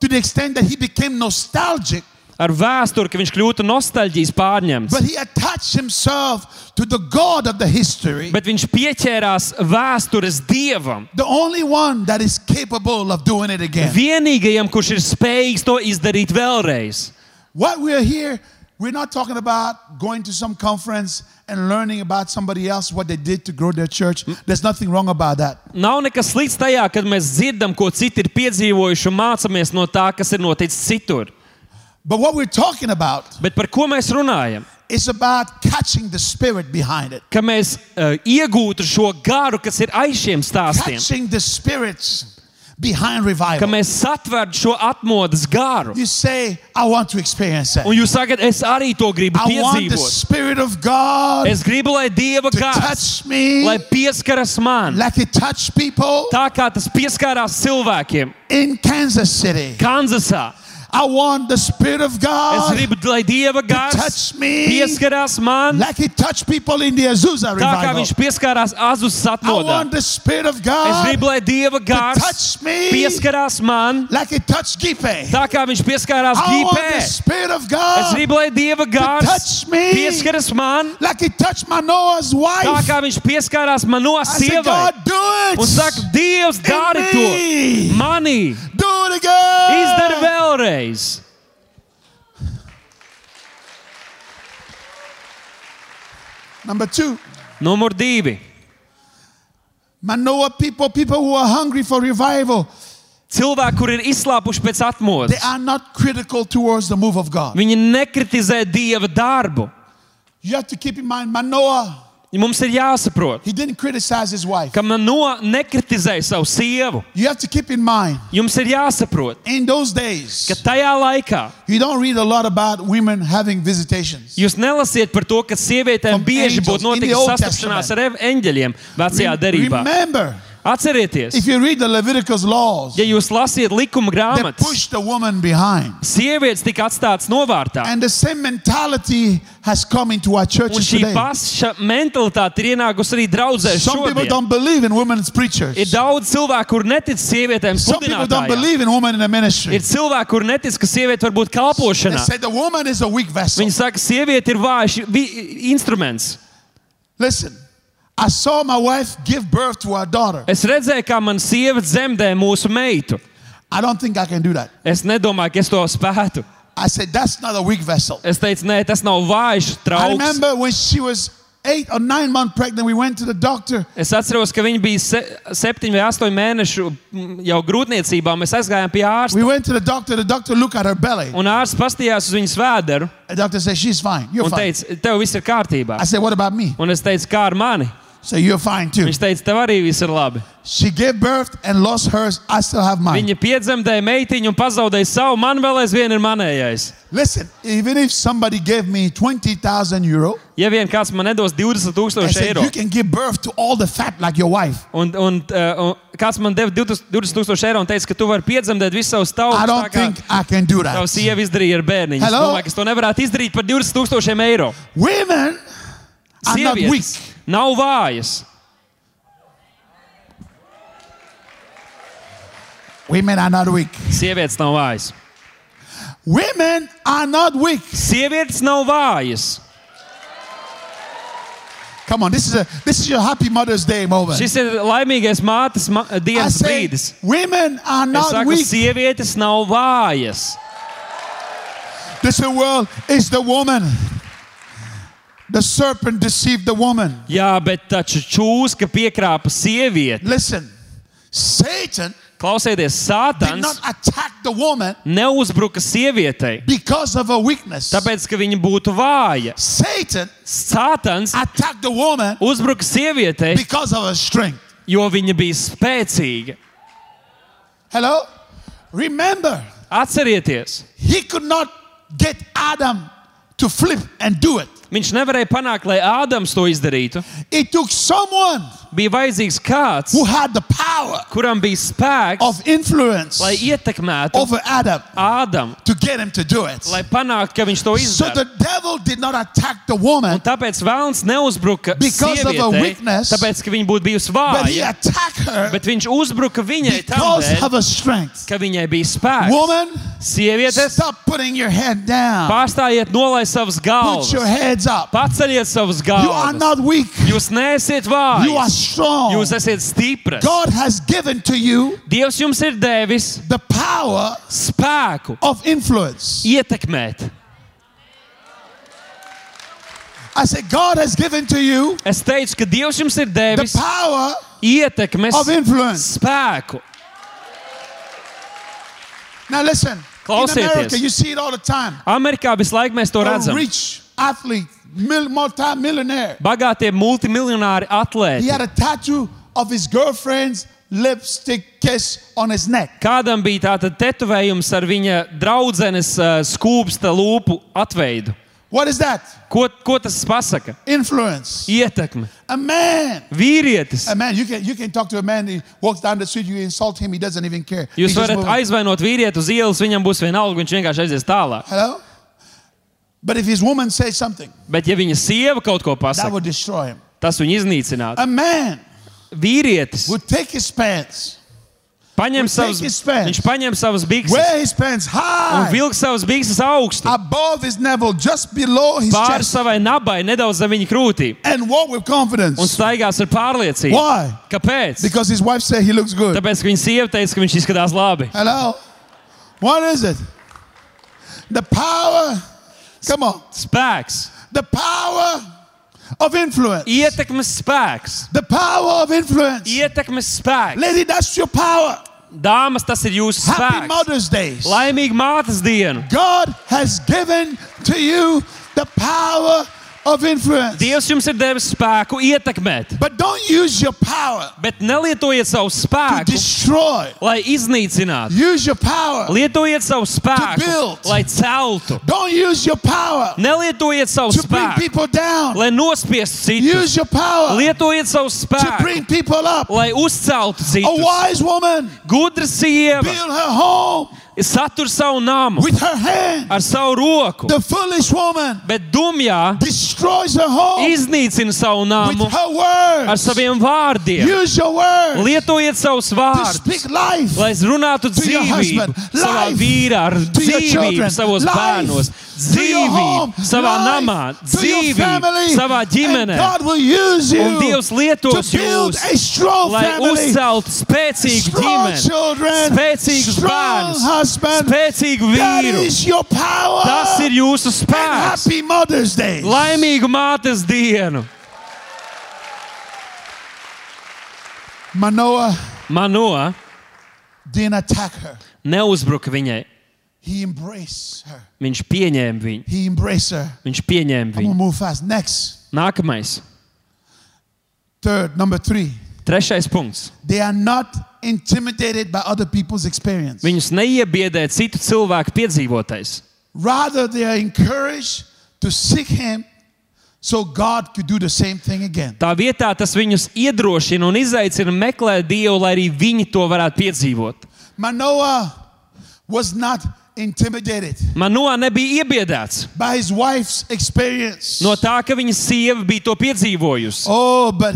to the extent that he became nostalgic, ar vēsturi, ka viņš kļūtu nostalģijas pārņemts. but he attached himself to the God of the history, Bet viņš pieķērās vēstures dievam. the only one that is capable of doing it again. Vienīgajam, kurš ir spējīgs to izdarīt vēlreiz. What we are here, we're not talking about going to some conference and learning about somebody else what they did to grow their church. There's nothing wrong about that. Nav nekas slikts tajā, kad mēs dzirdam, ko citi ir piedzīvojuši un mācāmies no tā, kas ir noticis citur. But what we're talking about Bet par ko mēs runājam? is about catching the spirit behind it. Ka mēs uh, iegūtu šo garu, kas ir aiz šiem stāstiem. Catching the spirits behind Ka revival. mēs satvertu šo atmodas garu. You say, I want to experience it. Un jūs sakat, es arī to gribu I want the piedzīvot. Spirit of God Es gribu, lai Dieva to gars, touch me lai pieskaras man, like it touched people tā kā tas pieskārās cilvēkiem in Kansas City. Kanzasā. I want the Spirit of Es God gribu, lai Dieva gars touch me pieskarās man, like it touched people in the Azusa tā kā revival. viņš pieskārās Azus I atmodā. want the Spirit of Es God gribu, lai Dieva to gars touch me pieskarās man, like it touched Gipe. tā kā viņš pieskārās I want the. Spirit of Es God gribu, lai Dieva gars touch me pieskaras man, like it touched Manoah's tā wife. kā viņš pieskārās man no I said, sievai. God, do it. Un saka, Dievs, dari to manī, Do it again. izdari vēlreiz. Number two, Numur divi. Manoah people, people who are hungry for revival, Cilvēki, kur ir izslāpuši pēc they atmodas, are not critical towards the move of God. viņi nekritizē Dieva darbu. You have to keep in mind, Manoah, Mums ir jāsaprot, he didn't criticize his wife. ka man no nekritizēja savu sievu. You have to keep in mind, Jums ir jāsaprot, in those days, ka tajā laikā you don't read a lot about women having visitations. jūs nelasiet par to, ka sievietēm bieži būtu notikusi sastapšanās ar eņģeļiem vecajā derībā. Remember, Atcerieties, if you read the Leviticus laws, ja jūs lasiet likuma they grāmatas, push the woman behind. sievietes tika atstātas novārtā. And the same mentality has come into our Un churches šī today. paša mentalitāte ir ienākusi arī draudzē Some people šodien. don't believe in women as preachers. Ir daudz cilvēku, kur netic sievietēm Some people don't believe in women in the ministry. Ir cilvēki, kur netic, ka sieviete var būt They kalpošanā. say the woman is a weak vessel. Viņi saka, ka sieviete ir vājš instruments. Listen, Es redzēju, kā man sieva dzemdē mūsu meitu. I don't think I can do that. Es nedomāju, ka es to spētu. I said, that's not a weak vessel. Es teicu, nē, tas nav vājš I trauks. remember when she was eight or nine months pregnant, we went to the doctor. Es atceros, ka viņa bija se, septiņu vai astoņu mēnešu mm, jau grūtniecībā. Mēs aizgājām pie ārsta. We went to the doctor. The doctor looked at her belly. Un ārsts pastījās uz viņas vēderu The doctor said, She's fine. You're un fine. teica, tev viss ir kārtībā. I said, What about me? Un es teicu, kā ar mani? So you're fine too. Viņš teica, tev arī viss ir labi. She gave birth and lost hers. I still have mine. Viņa piedzemdēja meitiņu un pazaudēja savu. Man vēl aizvien ir manējais. Listen, even if somebody gave me 20,000 euro Ja vien kāds man nedos 20 and tūkstoši said, eiro, You can give birth to all the fat like your wife, un, un, uh, un kāds man deva 20 tūkstoši eiro un teica, ka tu vari piedzemdēt visu savu I stāvu, don't think I can do Tava that. sieva izdarīja ar bērniņu. Es Hello? domāju, ka es to nevarētu izdarīt par 20 tūkstošiem eiro. Women are not weak. Nav vājas. Women are not weak. Sievietes nav vājas. Women are not weak. Sievietes nav vājas. Come on, this is a this is your happy Mother's Day moment. Šis ir laimīgais mātes ma dienas say, brīdis. women are Es not saku, weak. sievietes nav vājas. This world is the woman. The serpent deceived the woman. Jā, bet taču čūska piekrāpa sievieti. Listen, Satan Klausieties, Sātans attack the woman neuzbruka sievietei, because of her weakness. tāpēc, ka viņa būtu vāja. Satan Sātans attacked the woman uzbruka sievietei, because of her strength. jo viņa bija spēcīga. Hello? Remember, Atcerieties, he could not get Adam to flip and do it. Viņš nevarēja panākt, lai Ādams to izdarītu. It took someone Bija vajadzīgs kāds, who had the power kuram bija spēks, of influence lai ietekmētu over Adam Ādamu, to get him to do it. lai panāktu, ka viņš to So izdara. the devil did not attack the woman, Un tāpēc vēlns neuzbruka Because of her sievietei, weakness, tāpēc, ka viņa būtu bijusi but he vāja, attacked her bet viņš uzbruka viņai because tādēļ, of her strength. ka viņai bija spēks. Woman, Sievietes, stop putting your head down. pārstājiet nolaist savas galvas, Put your heads up. paceļiet savas You are galvas. not weak. Jūs neesiet You are vāji, strong. jūs esat stipri. God has given to you Dievs jums ir devis the power spēku of influence. ietekmēt. I said, God has given to you Es teicu, ka Dievs jums ir the devis power ietekmes of influence. spēku. Now listen. Klausieties. America, you see it all the time. Amerikā visu laiku mēs to redzam. Bagātie multimiljonāri He atlēti. had a tattoo of his girlfriend's lipstick kiss on his neck. Kādam bija tātad tetovējums ar viņa draudzenes uh, skūpsta lūpu atveidu. What is that? Ko, ko tas pasaka? Influence. Ietekme. A man. Vīrietis. A man. You can you can talk to a man. He walks down the street. You insult him. He doesn't even care. Jūs varat aizvainot vīrieti uz ielas, viņam būs vienalga, viņš vienkārši aizies tālāk. Hello. But if his woman says something, Bet ja viņa sieva kaut ko that pasaka, would destroy him. tas viņu iznīcinātu. A man Vīrietis would take his pants, paņem would savus, take his pants. viņš paņem savas bikses wear his pants un high vilk savas bikses augstu above his navel, just below his pāri chest, savai nabai, nedaudz zem viņa krūtīm and walk with un confidence. staigās ar pārliecību. Why? Kāpēc? Because his wife said he looks good. Tāpēc, ka viņa sieva teica, ka viņš izskatās labi. Hello. What is it? The power. Come on. Spēks, The power of influence. ietekmes spēks, The power of influence. ietekmes spēks. Lady, that's your power. Dāmas, tas ir jūsu Happy spēks. Mother's Day. Laimīgu mātes dienu. God has given to you the power. Dievs jums ir devis spēku ietekmēt, But don't use your power bet nelietojiet savu spēku, destroy. lai iznīcinātu. Use your power. Lietojiet savu spēku, build. lai celtu. Don't use your power Nelietojiet savu spēku, people down. lai nospiestu citus. Use your power Lietojiet savu to spēku, bring people up. lai uzceltu A citus. wise woman Gudra sieva build her home satur savu namu with her hand. ar savu roku, The foolish woman bet dumjā destroys her home iznīcina savu with namu her ar words. saviem vārdiem. Use your words Lietojiet savus to vārdus, speak life. lai runātu To dzīvību savā vīrā, ar To dzīvību savos Life. bērnos, To dzīvību, savā namā, dzīvību, savā ģimenē. Un Dievs lietos jūs, lai uzceltu spēcīgu ģimeni, spēcīgus bērnus, spēcīgu vīru. Tas ir jūsu spēks. Laimīgu mātes dienu! Manoa, Manoa neuzbruka viņai. He embraced her. Viņš pieņēma viņu. He embraced her. Viņš pieņēma viņu. Nākamais, third, number three. trešais punkts. They are not intimidated by other people's experience. Viņus neiebiedē citu cilvēku piedzīvotais. Rather, they are encouraged to seek Him so God could do the same thing again. Tā vietā tas viņus iedrošina un izaicina meklēt Dievu, lai arī viņi to varētu piedzīvot. Manoah was not intimidated Manoa nebija iebiedēts by his wife's experience. no tā, ka viņa sieva bija to piedzīvojusi. Oh, but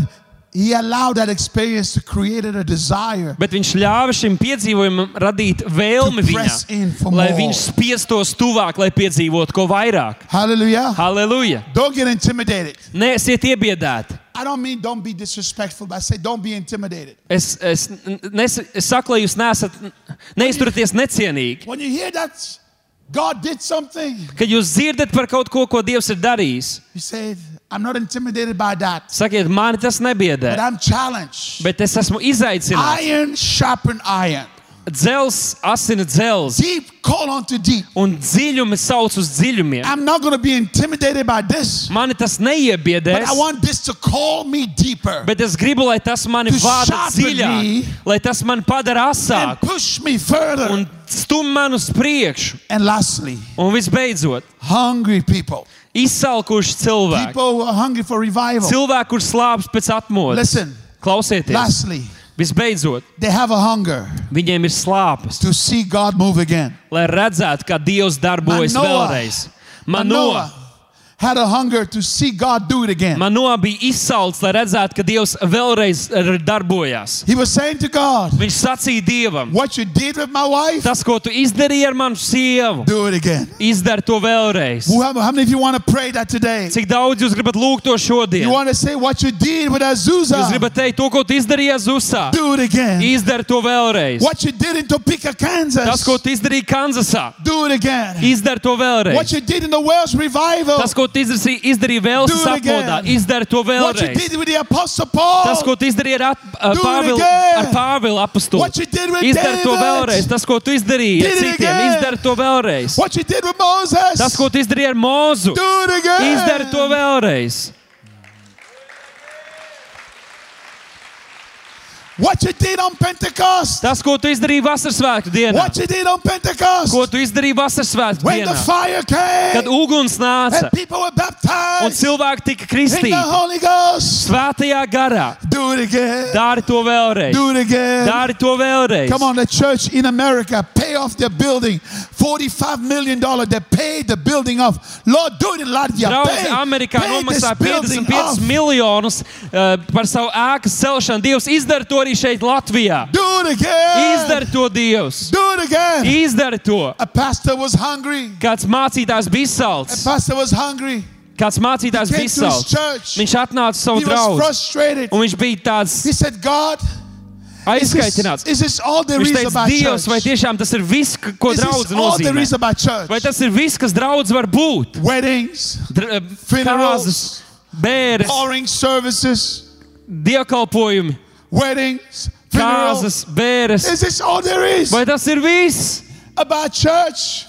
he allowed that experience to create a desire. Bet viņš ļāva šim piedzīvojumam radīt vēlmi viņam, lai viņš spiestos tuvāk, lai piedzīvotu ko vairāk. Hallelujah. Halleluja! Don't get intimidated. Neesiet iebiedēti. I don't mean don't be disrespectful, but I say don't be intimidated. Es, es, nes, es saku, lai jūs neesat, neizturieties necienīgi. When you hear that God did something, Kad jūs dzirdat par kaut ko, ko Dievs ir darījis, you say, I'm not intimidated by that, sakiet, mani tas nebiedē. but I'm challenged. Bet es esmu izaicināts. Iron sharpen iron. Dzels, asina dzels, Deep call onto deep. un dziļumi sauc uz dziļumiem. I'm not going to be intimidated by this, Mani tas but neiebiedēs, I want this to call me deeper bet es gribu, lai tas mani vada dziļāk, me. lai tas man padara and asāku push me further. un stum man uz priekšu. And lastly, Un visbeidzot, hungry people. Izsalkuši cilvēki. Cilvēki, kurš slāpst pēc atmodas. Listen, Klausieties, lastly, visbeidzot, they have a hunger viņiem ir slāpes, to see God move again. lai redzētu, kā Dievs darbojas Manoah. vēlreiz. Manoah Manoa, had a hunger to see God do it again. Manoa bija izsalcis, lai redzētu, ka Dievs vēlreiz darbojās. He was saying to God, Viņš sacīja Dievam, What you did with my wife, tas, ko tu izdarīji ar manu sievu, do it again. izdari to vēlreiz. How how many of you want to pray that today? Cik daudz jūs gribat lūgt to šodien? You want to say what you did with Jūs Azusa, gribat teikt to, ko tu izdarīji Zusā. do it again. Izdari to vēlreiz. What you did in Topeka, Tas, Kansas, ko tu izdarīji Kanzasā, do it again. izdari to What vēlreiz. you did in the Welsh revival, Tas, ko tu izdarīji, izdarīji apmodā, again. izdari to what you vēlreiz. did with the Apostle Paul, Tas, ko tu izdarīji ar, ar Pāvilu, ar Pāvilu with Izdari to vēlreiz. Tas, ko tu izdarīji ar citiem, izdari to vēlreiz. Tas, ko tu izdarīji ar again. izdari to vēlreiz. Tas, ko tu izdarīji Vasaras svētku dienā, what you did on Pentecost, ko tu izdarīji Vasaras svētku when the dienā, fire came, kad uguns nāca were un baptized cilvēki tika kristīti svētajā garā. do it again. Dari to vēlreiz. Do it again. Dari to vēlreiz. Come on, the church in America pay off their building. $45 million. They paid the building off. Lord, do it in Latvia. Draugi Pay, Amerikā pay this nomaksā building 55 off. miljonus uh, par savu ēkas celšanu. Dievs izdara to arī šeit, Latvijā. Do it again. Izdara to Dievs. Do it again. Izdara to. A pastor was hungry. Kāds mācītājs bija A salds. pastor was hungry. Kāds mācītājs bija salds. Viņš atnāca savu draugu. Un viņš bija tāds said, God, is this, aizskaitināts. is this all there Viņš teica, Dievs, vai tiešām tas ir viss, ko draudz nozīmē? Vai tas ir viss, kas draudz var būt? Weddings, Dr kāzas, funerals, pouring services, dievkalpojumi, weddings, funerals. kāzas, bēres. Is this all there is Vai tas ir viss? about church?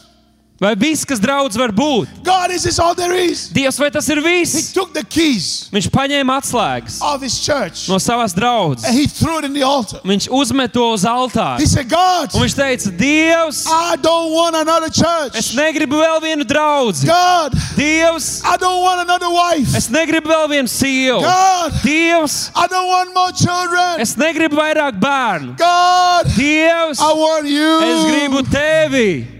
Vai viss, kas draudz var būt? God, is this all there is? Dievs, vai tas ir He viss? took the keys Viņš paņēma atslēgas of his church no savas draudzes. and he threw it in the altar. Viņš uzmet to uz altāra. He said, God, Un viņš teica, Dievs, I don't want another es church. negribu vēl vienu draugu. God, Dievs, I don't want another wife. es negribu vēl vienu sievu. God, Dievs, I don't want more children. es negribu vairāk bērnu. God, Dievs, I want you. es gribu tevi.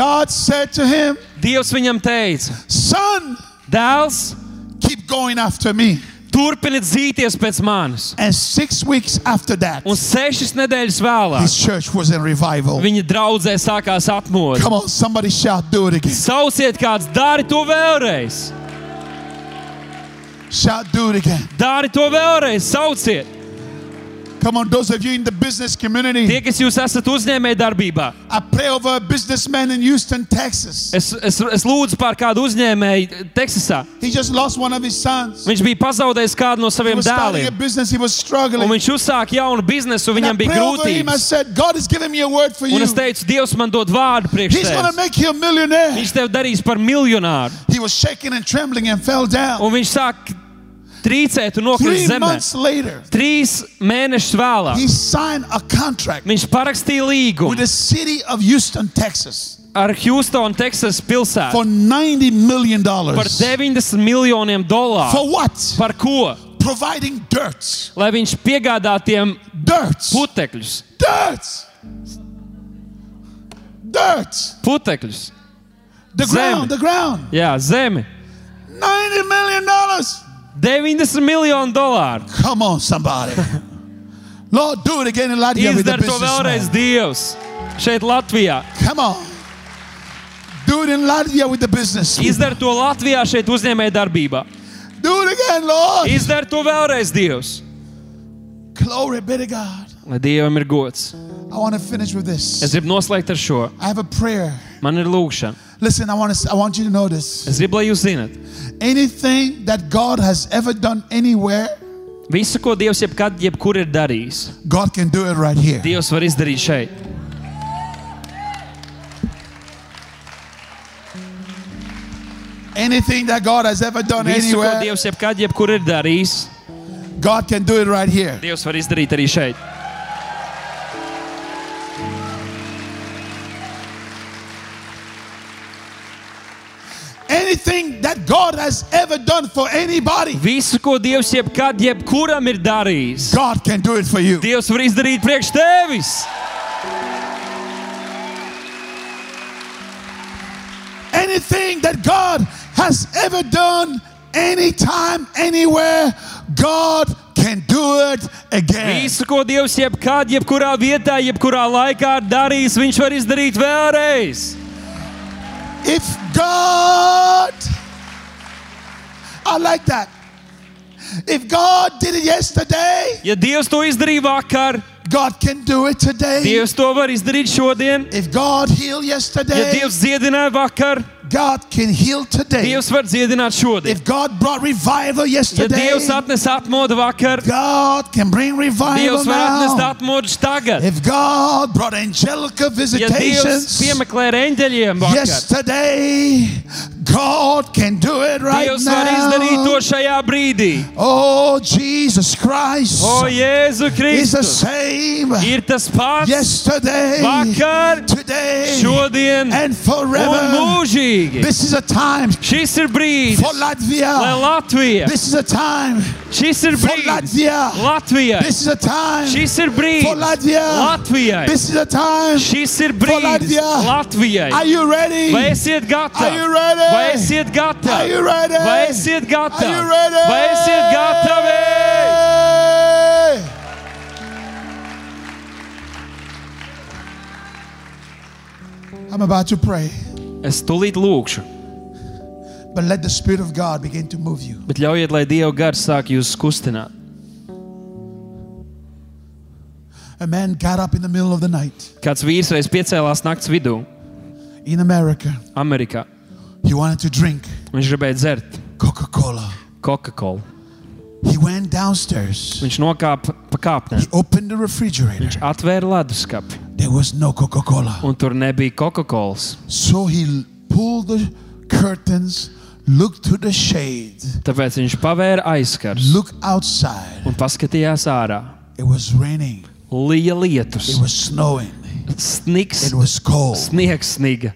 God said to him, Dievs viņam teica, Son, dēls, keep going after me. turpiniet zīties pēc manis. And six weeks after that, Un sešas nedēļas vēlāk church was in revival. viņa draudzē sākās atmodu. Come on, somebody shout, do it again. Sauciet, kāds dari to vēlreiz. Shout, do it again. Dari to vēlreiz, sauciet. Come on, those of you in the business community, Tie, kas jūs esat uzņēmēji darbībā, I pray over a businessman in Houston, Texas. es, es, es lūdzu par kādu uzņēmēju Teksasā. He just lost one of his sons. Viņš bija pazaudējis kādu no He saviem was starting a dēliem. business, he was Un struggling. viņš uzsāka jaunu biznesu, viņam bija grūtības. said, God is giving me a word for you. Un es teicu, Dievs man dod vārdu priekš He's going to tevis. make you a millionaire. Viņš tev darīs par miljonāru. He was shaking and trembling and fell down. Un viņš sāk trīcēt un nokrist zemē. months later, Trīs mēnešus vēlāk he signed a contract viņš parakstīja līgumu with the city of Houston, Texas ar Houston, Texas pilsētu for $90 million. par 90 miljoniem dolāru. For what? Par ko? Lai viņš piegādātu tiem Dirt. putekļus. Dirt. Dirt. Putekļus. The ground, the ground. Jā, zemi. $90 million. 90 miljonu dolāru. Come on, somebody. Lord, do it again in Latvia with the Izdara to vēlreiz businessman. Dievs. Šeit Latvijā. Come on. Do it in Latvia with the business. people. Izdara to Latvijā šeit uzņēmēja darbībā. Do it again, Lord. Izdara to vēlreiz Dievs. Glory be to God. Lai Dievam ir gods. I want to finish with this. Es gribu noslēgt ar šo. I have a prayer. Man ir lūkšana. Listen, I want to I want you to know this. Es gribu, lai jūs zinat, Anything that God has ever done anywhere, visu, ko Dievs jebkad, jebkur ir darījis, God can do it right here. Dievs var izdarīt šeit. Anything that God has ever done Visu, ko anywhere, Dievs jebkad, jebkur ir darījis, God can do it right here. Dievs var izdarīt arī šeit. Anything that God has ever done for anybody, Visu, ko Dievs jebkad, jebkuram ir darījis, God can do it for you. Dievs var izdarīt priekš tevis. Anything that God has ever done anytime, anywhere, God can do it again. Visu, ko Dievs jebkad, jebkurā vietā, jebkurā laikā ir darījis, Viņš var izdarīt vēlreiz. If God, I like that. If God did it yesterday, Ja Dievs to izdarīja vakar, God can do it today. Dievs to var izdarīt šodien. If God healed Ja yesterday, Dievs dziedināja vakar, God can heal today. Dievs var dziedināt šodien. If God brought revival Ja yesterday, Dievs atnes atmodu vakar, God can bring revival Dievs var atnest now. atmodu tagad. If God brought angelical Ja Dievs visitations piemeklē ar eņģeļiem vakar, yesterday, God can do it right Dievs var izdarīt now. to šajā brīdī. Oh, Jesus Christ O Jēzu is the Kristu! same Ir tas pats yesterday, vakar, today, šodien and un forever. mūžīgi. This is a time Šis ir brīdis, for lai Latvia. Latvija, This is a time šis ir for brīdis Latvia. Latvijai, This is a time šis ir for brīdis Latvia. Latvijai, This is a time. šis ir brīdis Latvia. Are Latvijai. you ready? Vai esiet Are you gatavi? ready? Vai esiet gatavi? Vai esiet gatavi? Vai esiet gatavi? I'm about to pray, Es tulīt lūkšu, but let the Spirit of God begin to move you. bet ļaujiet, lai Dieva gars sāk jūs kustināt. A man got up in the middle of the night Kāds vīrs reiz piecēlās naktas vidū, in America. Amerikā. Viņš gribēja dzert Coca Cola. Coca-Cola. He went downstairs. Viņš nokāpa pa kāpnēm, He opened the refrigerator. atvēra leduskapi, There was no Coca Cola. un tur nebija Coca-Colas. So he pulled the curtains, looked to the shade, Tāpēc viņš pavēra aizskars looked outside. un paskatījās ārā. It was raining. Lija It lietus, was snowing. sniks, It was cold. sniegs, sniga.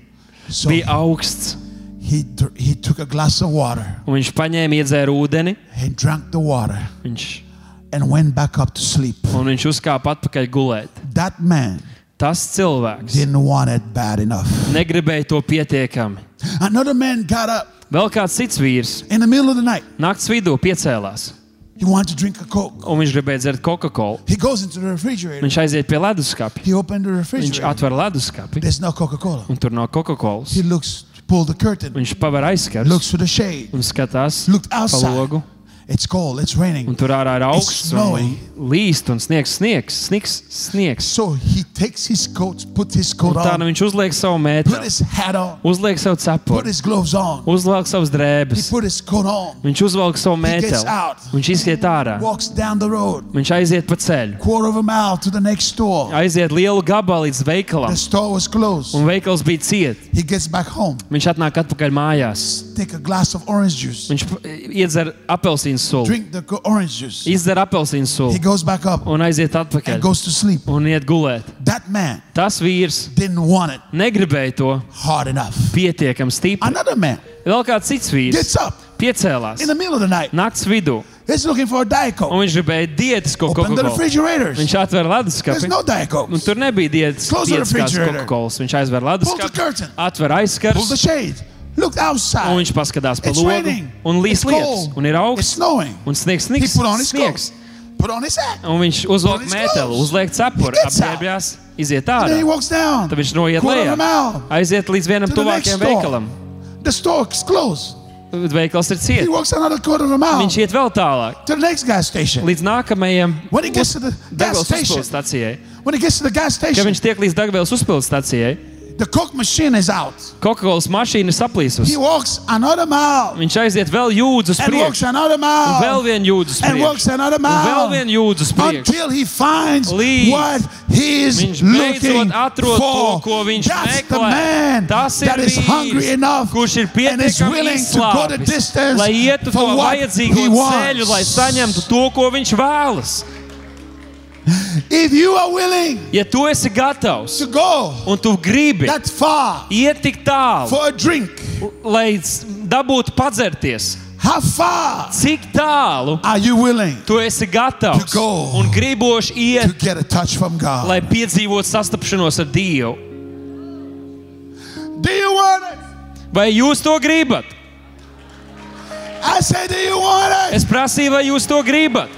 So Bija augsts. He, he took a glass of water Un viņš paņēma, iedzēra ūdeni, and drank the water viņš, and went back up to sleep. un viņš uzkāpa atpakaļ gulēt. That man Tas cilvēks didn't want it bad enough. negribēja to pietiekami. Another man got up Vēl kāds cits vīrs in the middle of the night. naktas vidū piecēlās, He wanted to drink a Coke. un viņš gribēja dzert Coca-Cola. He goes into the refrigerator. Viņš aiziet pie leduskapa. He opened the Viņš refrigerator. atver leduskapi, There's no Coca Cola. un tur nav Coca-Colas. He looks, pulled the curtain, Viņš paver aizskars. Looks to the shade, un skatās looked pa outside. logu It's cold, it's raining. Un tur ārā ir augsts, un snowing. līst un sniegs, sniegs, sniegs. sniegs. So he takes his coat, put his coat Un tā nu on, viņš uzliek savu put mēteli, his hat on, uzliek savu put cepuri, his gloves on. uzliek savus He drēbes. put his coat on, Viņš uzvelk savu gets mēteli. out. Viņš iziet ārā. walks down the road, Viņš aiziet pa ceļu. quarter of a mile to the next store. Aiziet lielu gabalu līdz veikalam. The store was closed. Un veikals bija ciet. He gets back home, Viņš atnāk atpakaļ mājās. take a glass of orange juice, Viņš iedzer apelsīnu sulu. drink the co- orange juice. Izdzer apelsīnu He sulu goes back up un aiziet and atpakaļ. goes to sleep. Un iet gulēt. That man Tas vīrs didn't want it negribēja to hard enough. pietiekami stipri. Another man Vēl kāds cits vīrs piecēlās in the middle of the night. naktas vidū, He's looking for a Diet Coke. un viņš gribēja the Coca-Cola. Viņš atver There's leduskapi. no. Un tur nebija diētas. Coca-Cola. Viņš the leduskapi, the aizskars, un outside. viņš paskatās pa logu, un lietus, cold. un ir augsts, un sniegs, sniegs, put on his sniegs. coat. Put on his hat. Un viņš mēteli, clothes. uzliek cepuri, apģērbjās, iziet And then he ārā. walks down. Tad viņš noiet lejā, aiziet līdz vienam tuvākajam veikalam. Veikals ir He ciets. Viņš iet vēl tālāk, to the next gas station. līdz nākamajam When he gets to the gas degvielas station, uzpildes stacijai. when he gets to the gas Kad viņš tiek līdz degvielas uzpildes stacijai, the Coke machine is out. Coca-Cola mašīna ir He saplīsusi. walks another mile. Viņš aiziet vēl another un vēl vienu another un vēl vienu he finds Līdz what he is Viņš beidzot atrod to, ko viņš meklē. Tas ir that is hungry vīrs, enough kurš ir and is pietiekami willing to go the izslāpis, distance lai ietu to vajadzīgo ceļu, lai saņemtu to, ko viņš vēlas. If you are willing Ja tu esi gatavs to go un tu gribi that far iet tik tālu, for a drink, lai dabūtu padzerties, how far cik tālu are you willing tu esi gatavs To go. un griboši to iet, get a touch from God? lai piedzīvotu sastapšanos ar Dievu? Do you want it? Vai jūs to gribat? I say, do you want it? Es prasīju, vai jūs to gribat?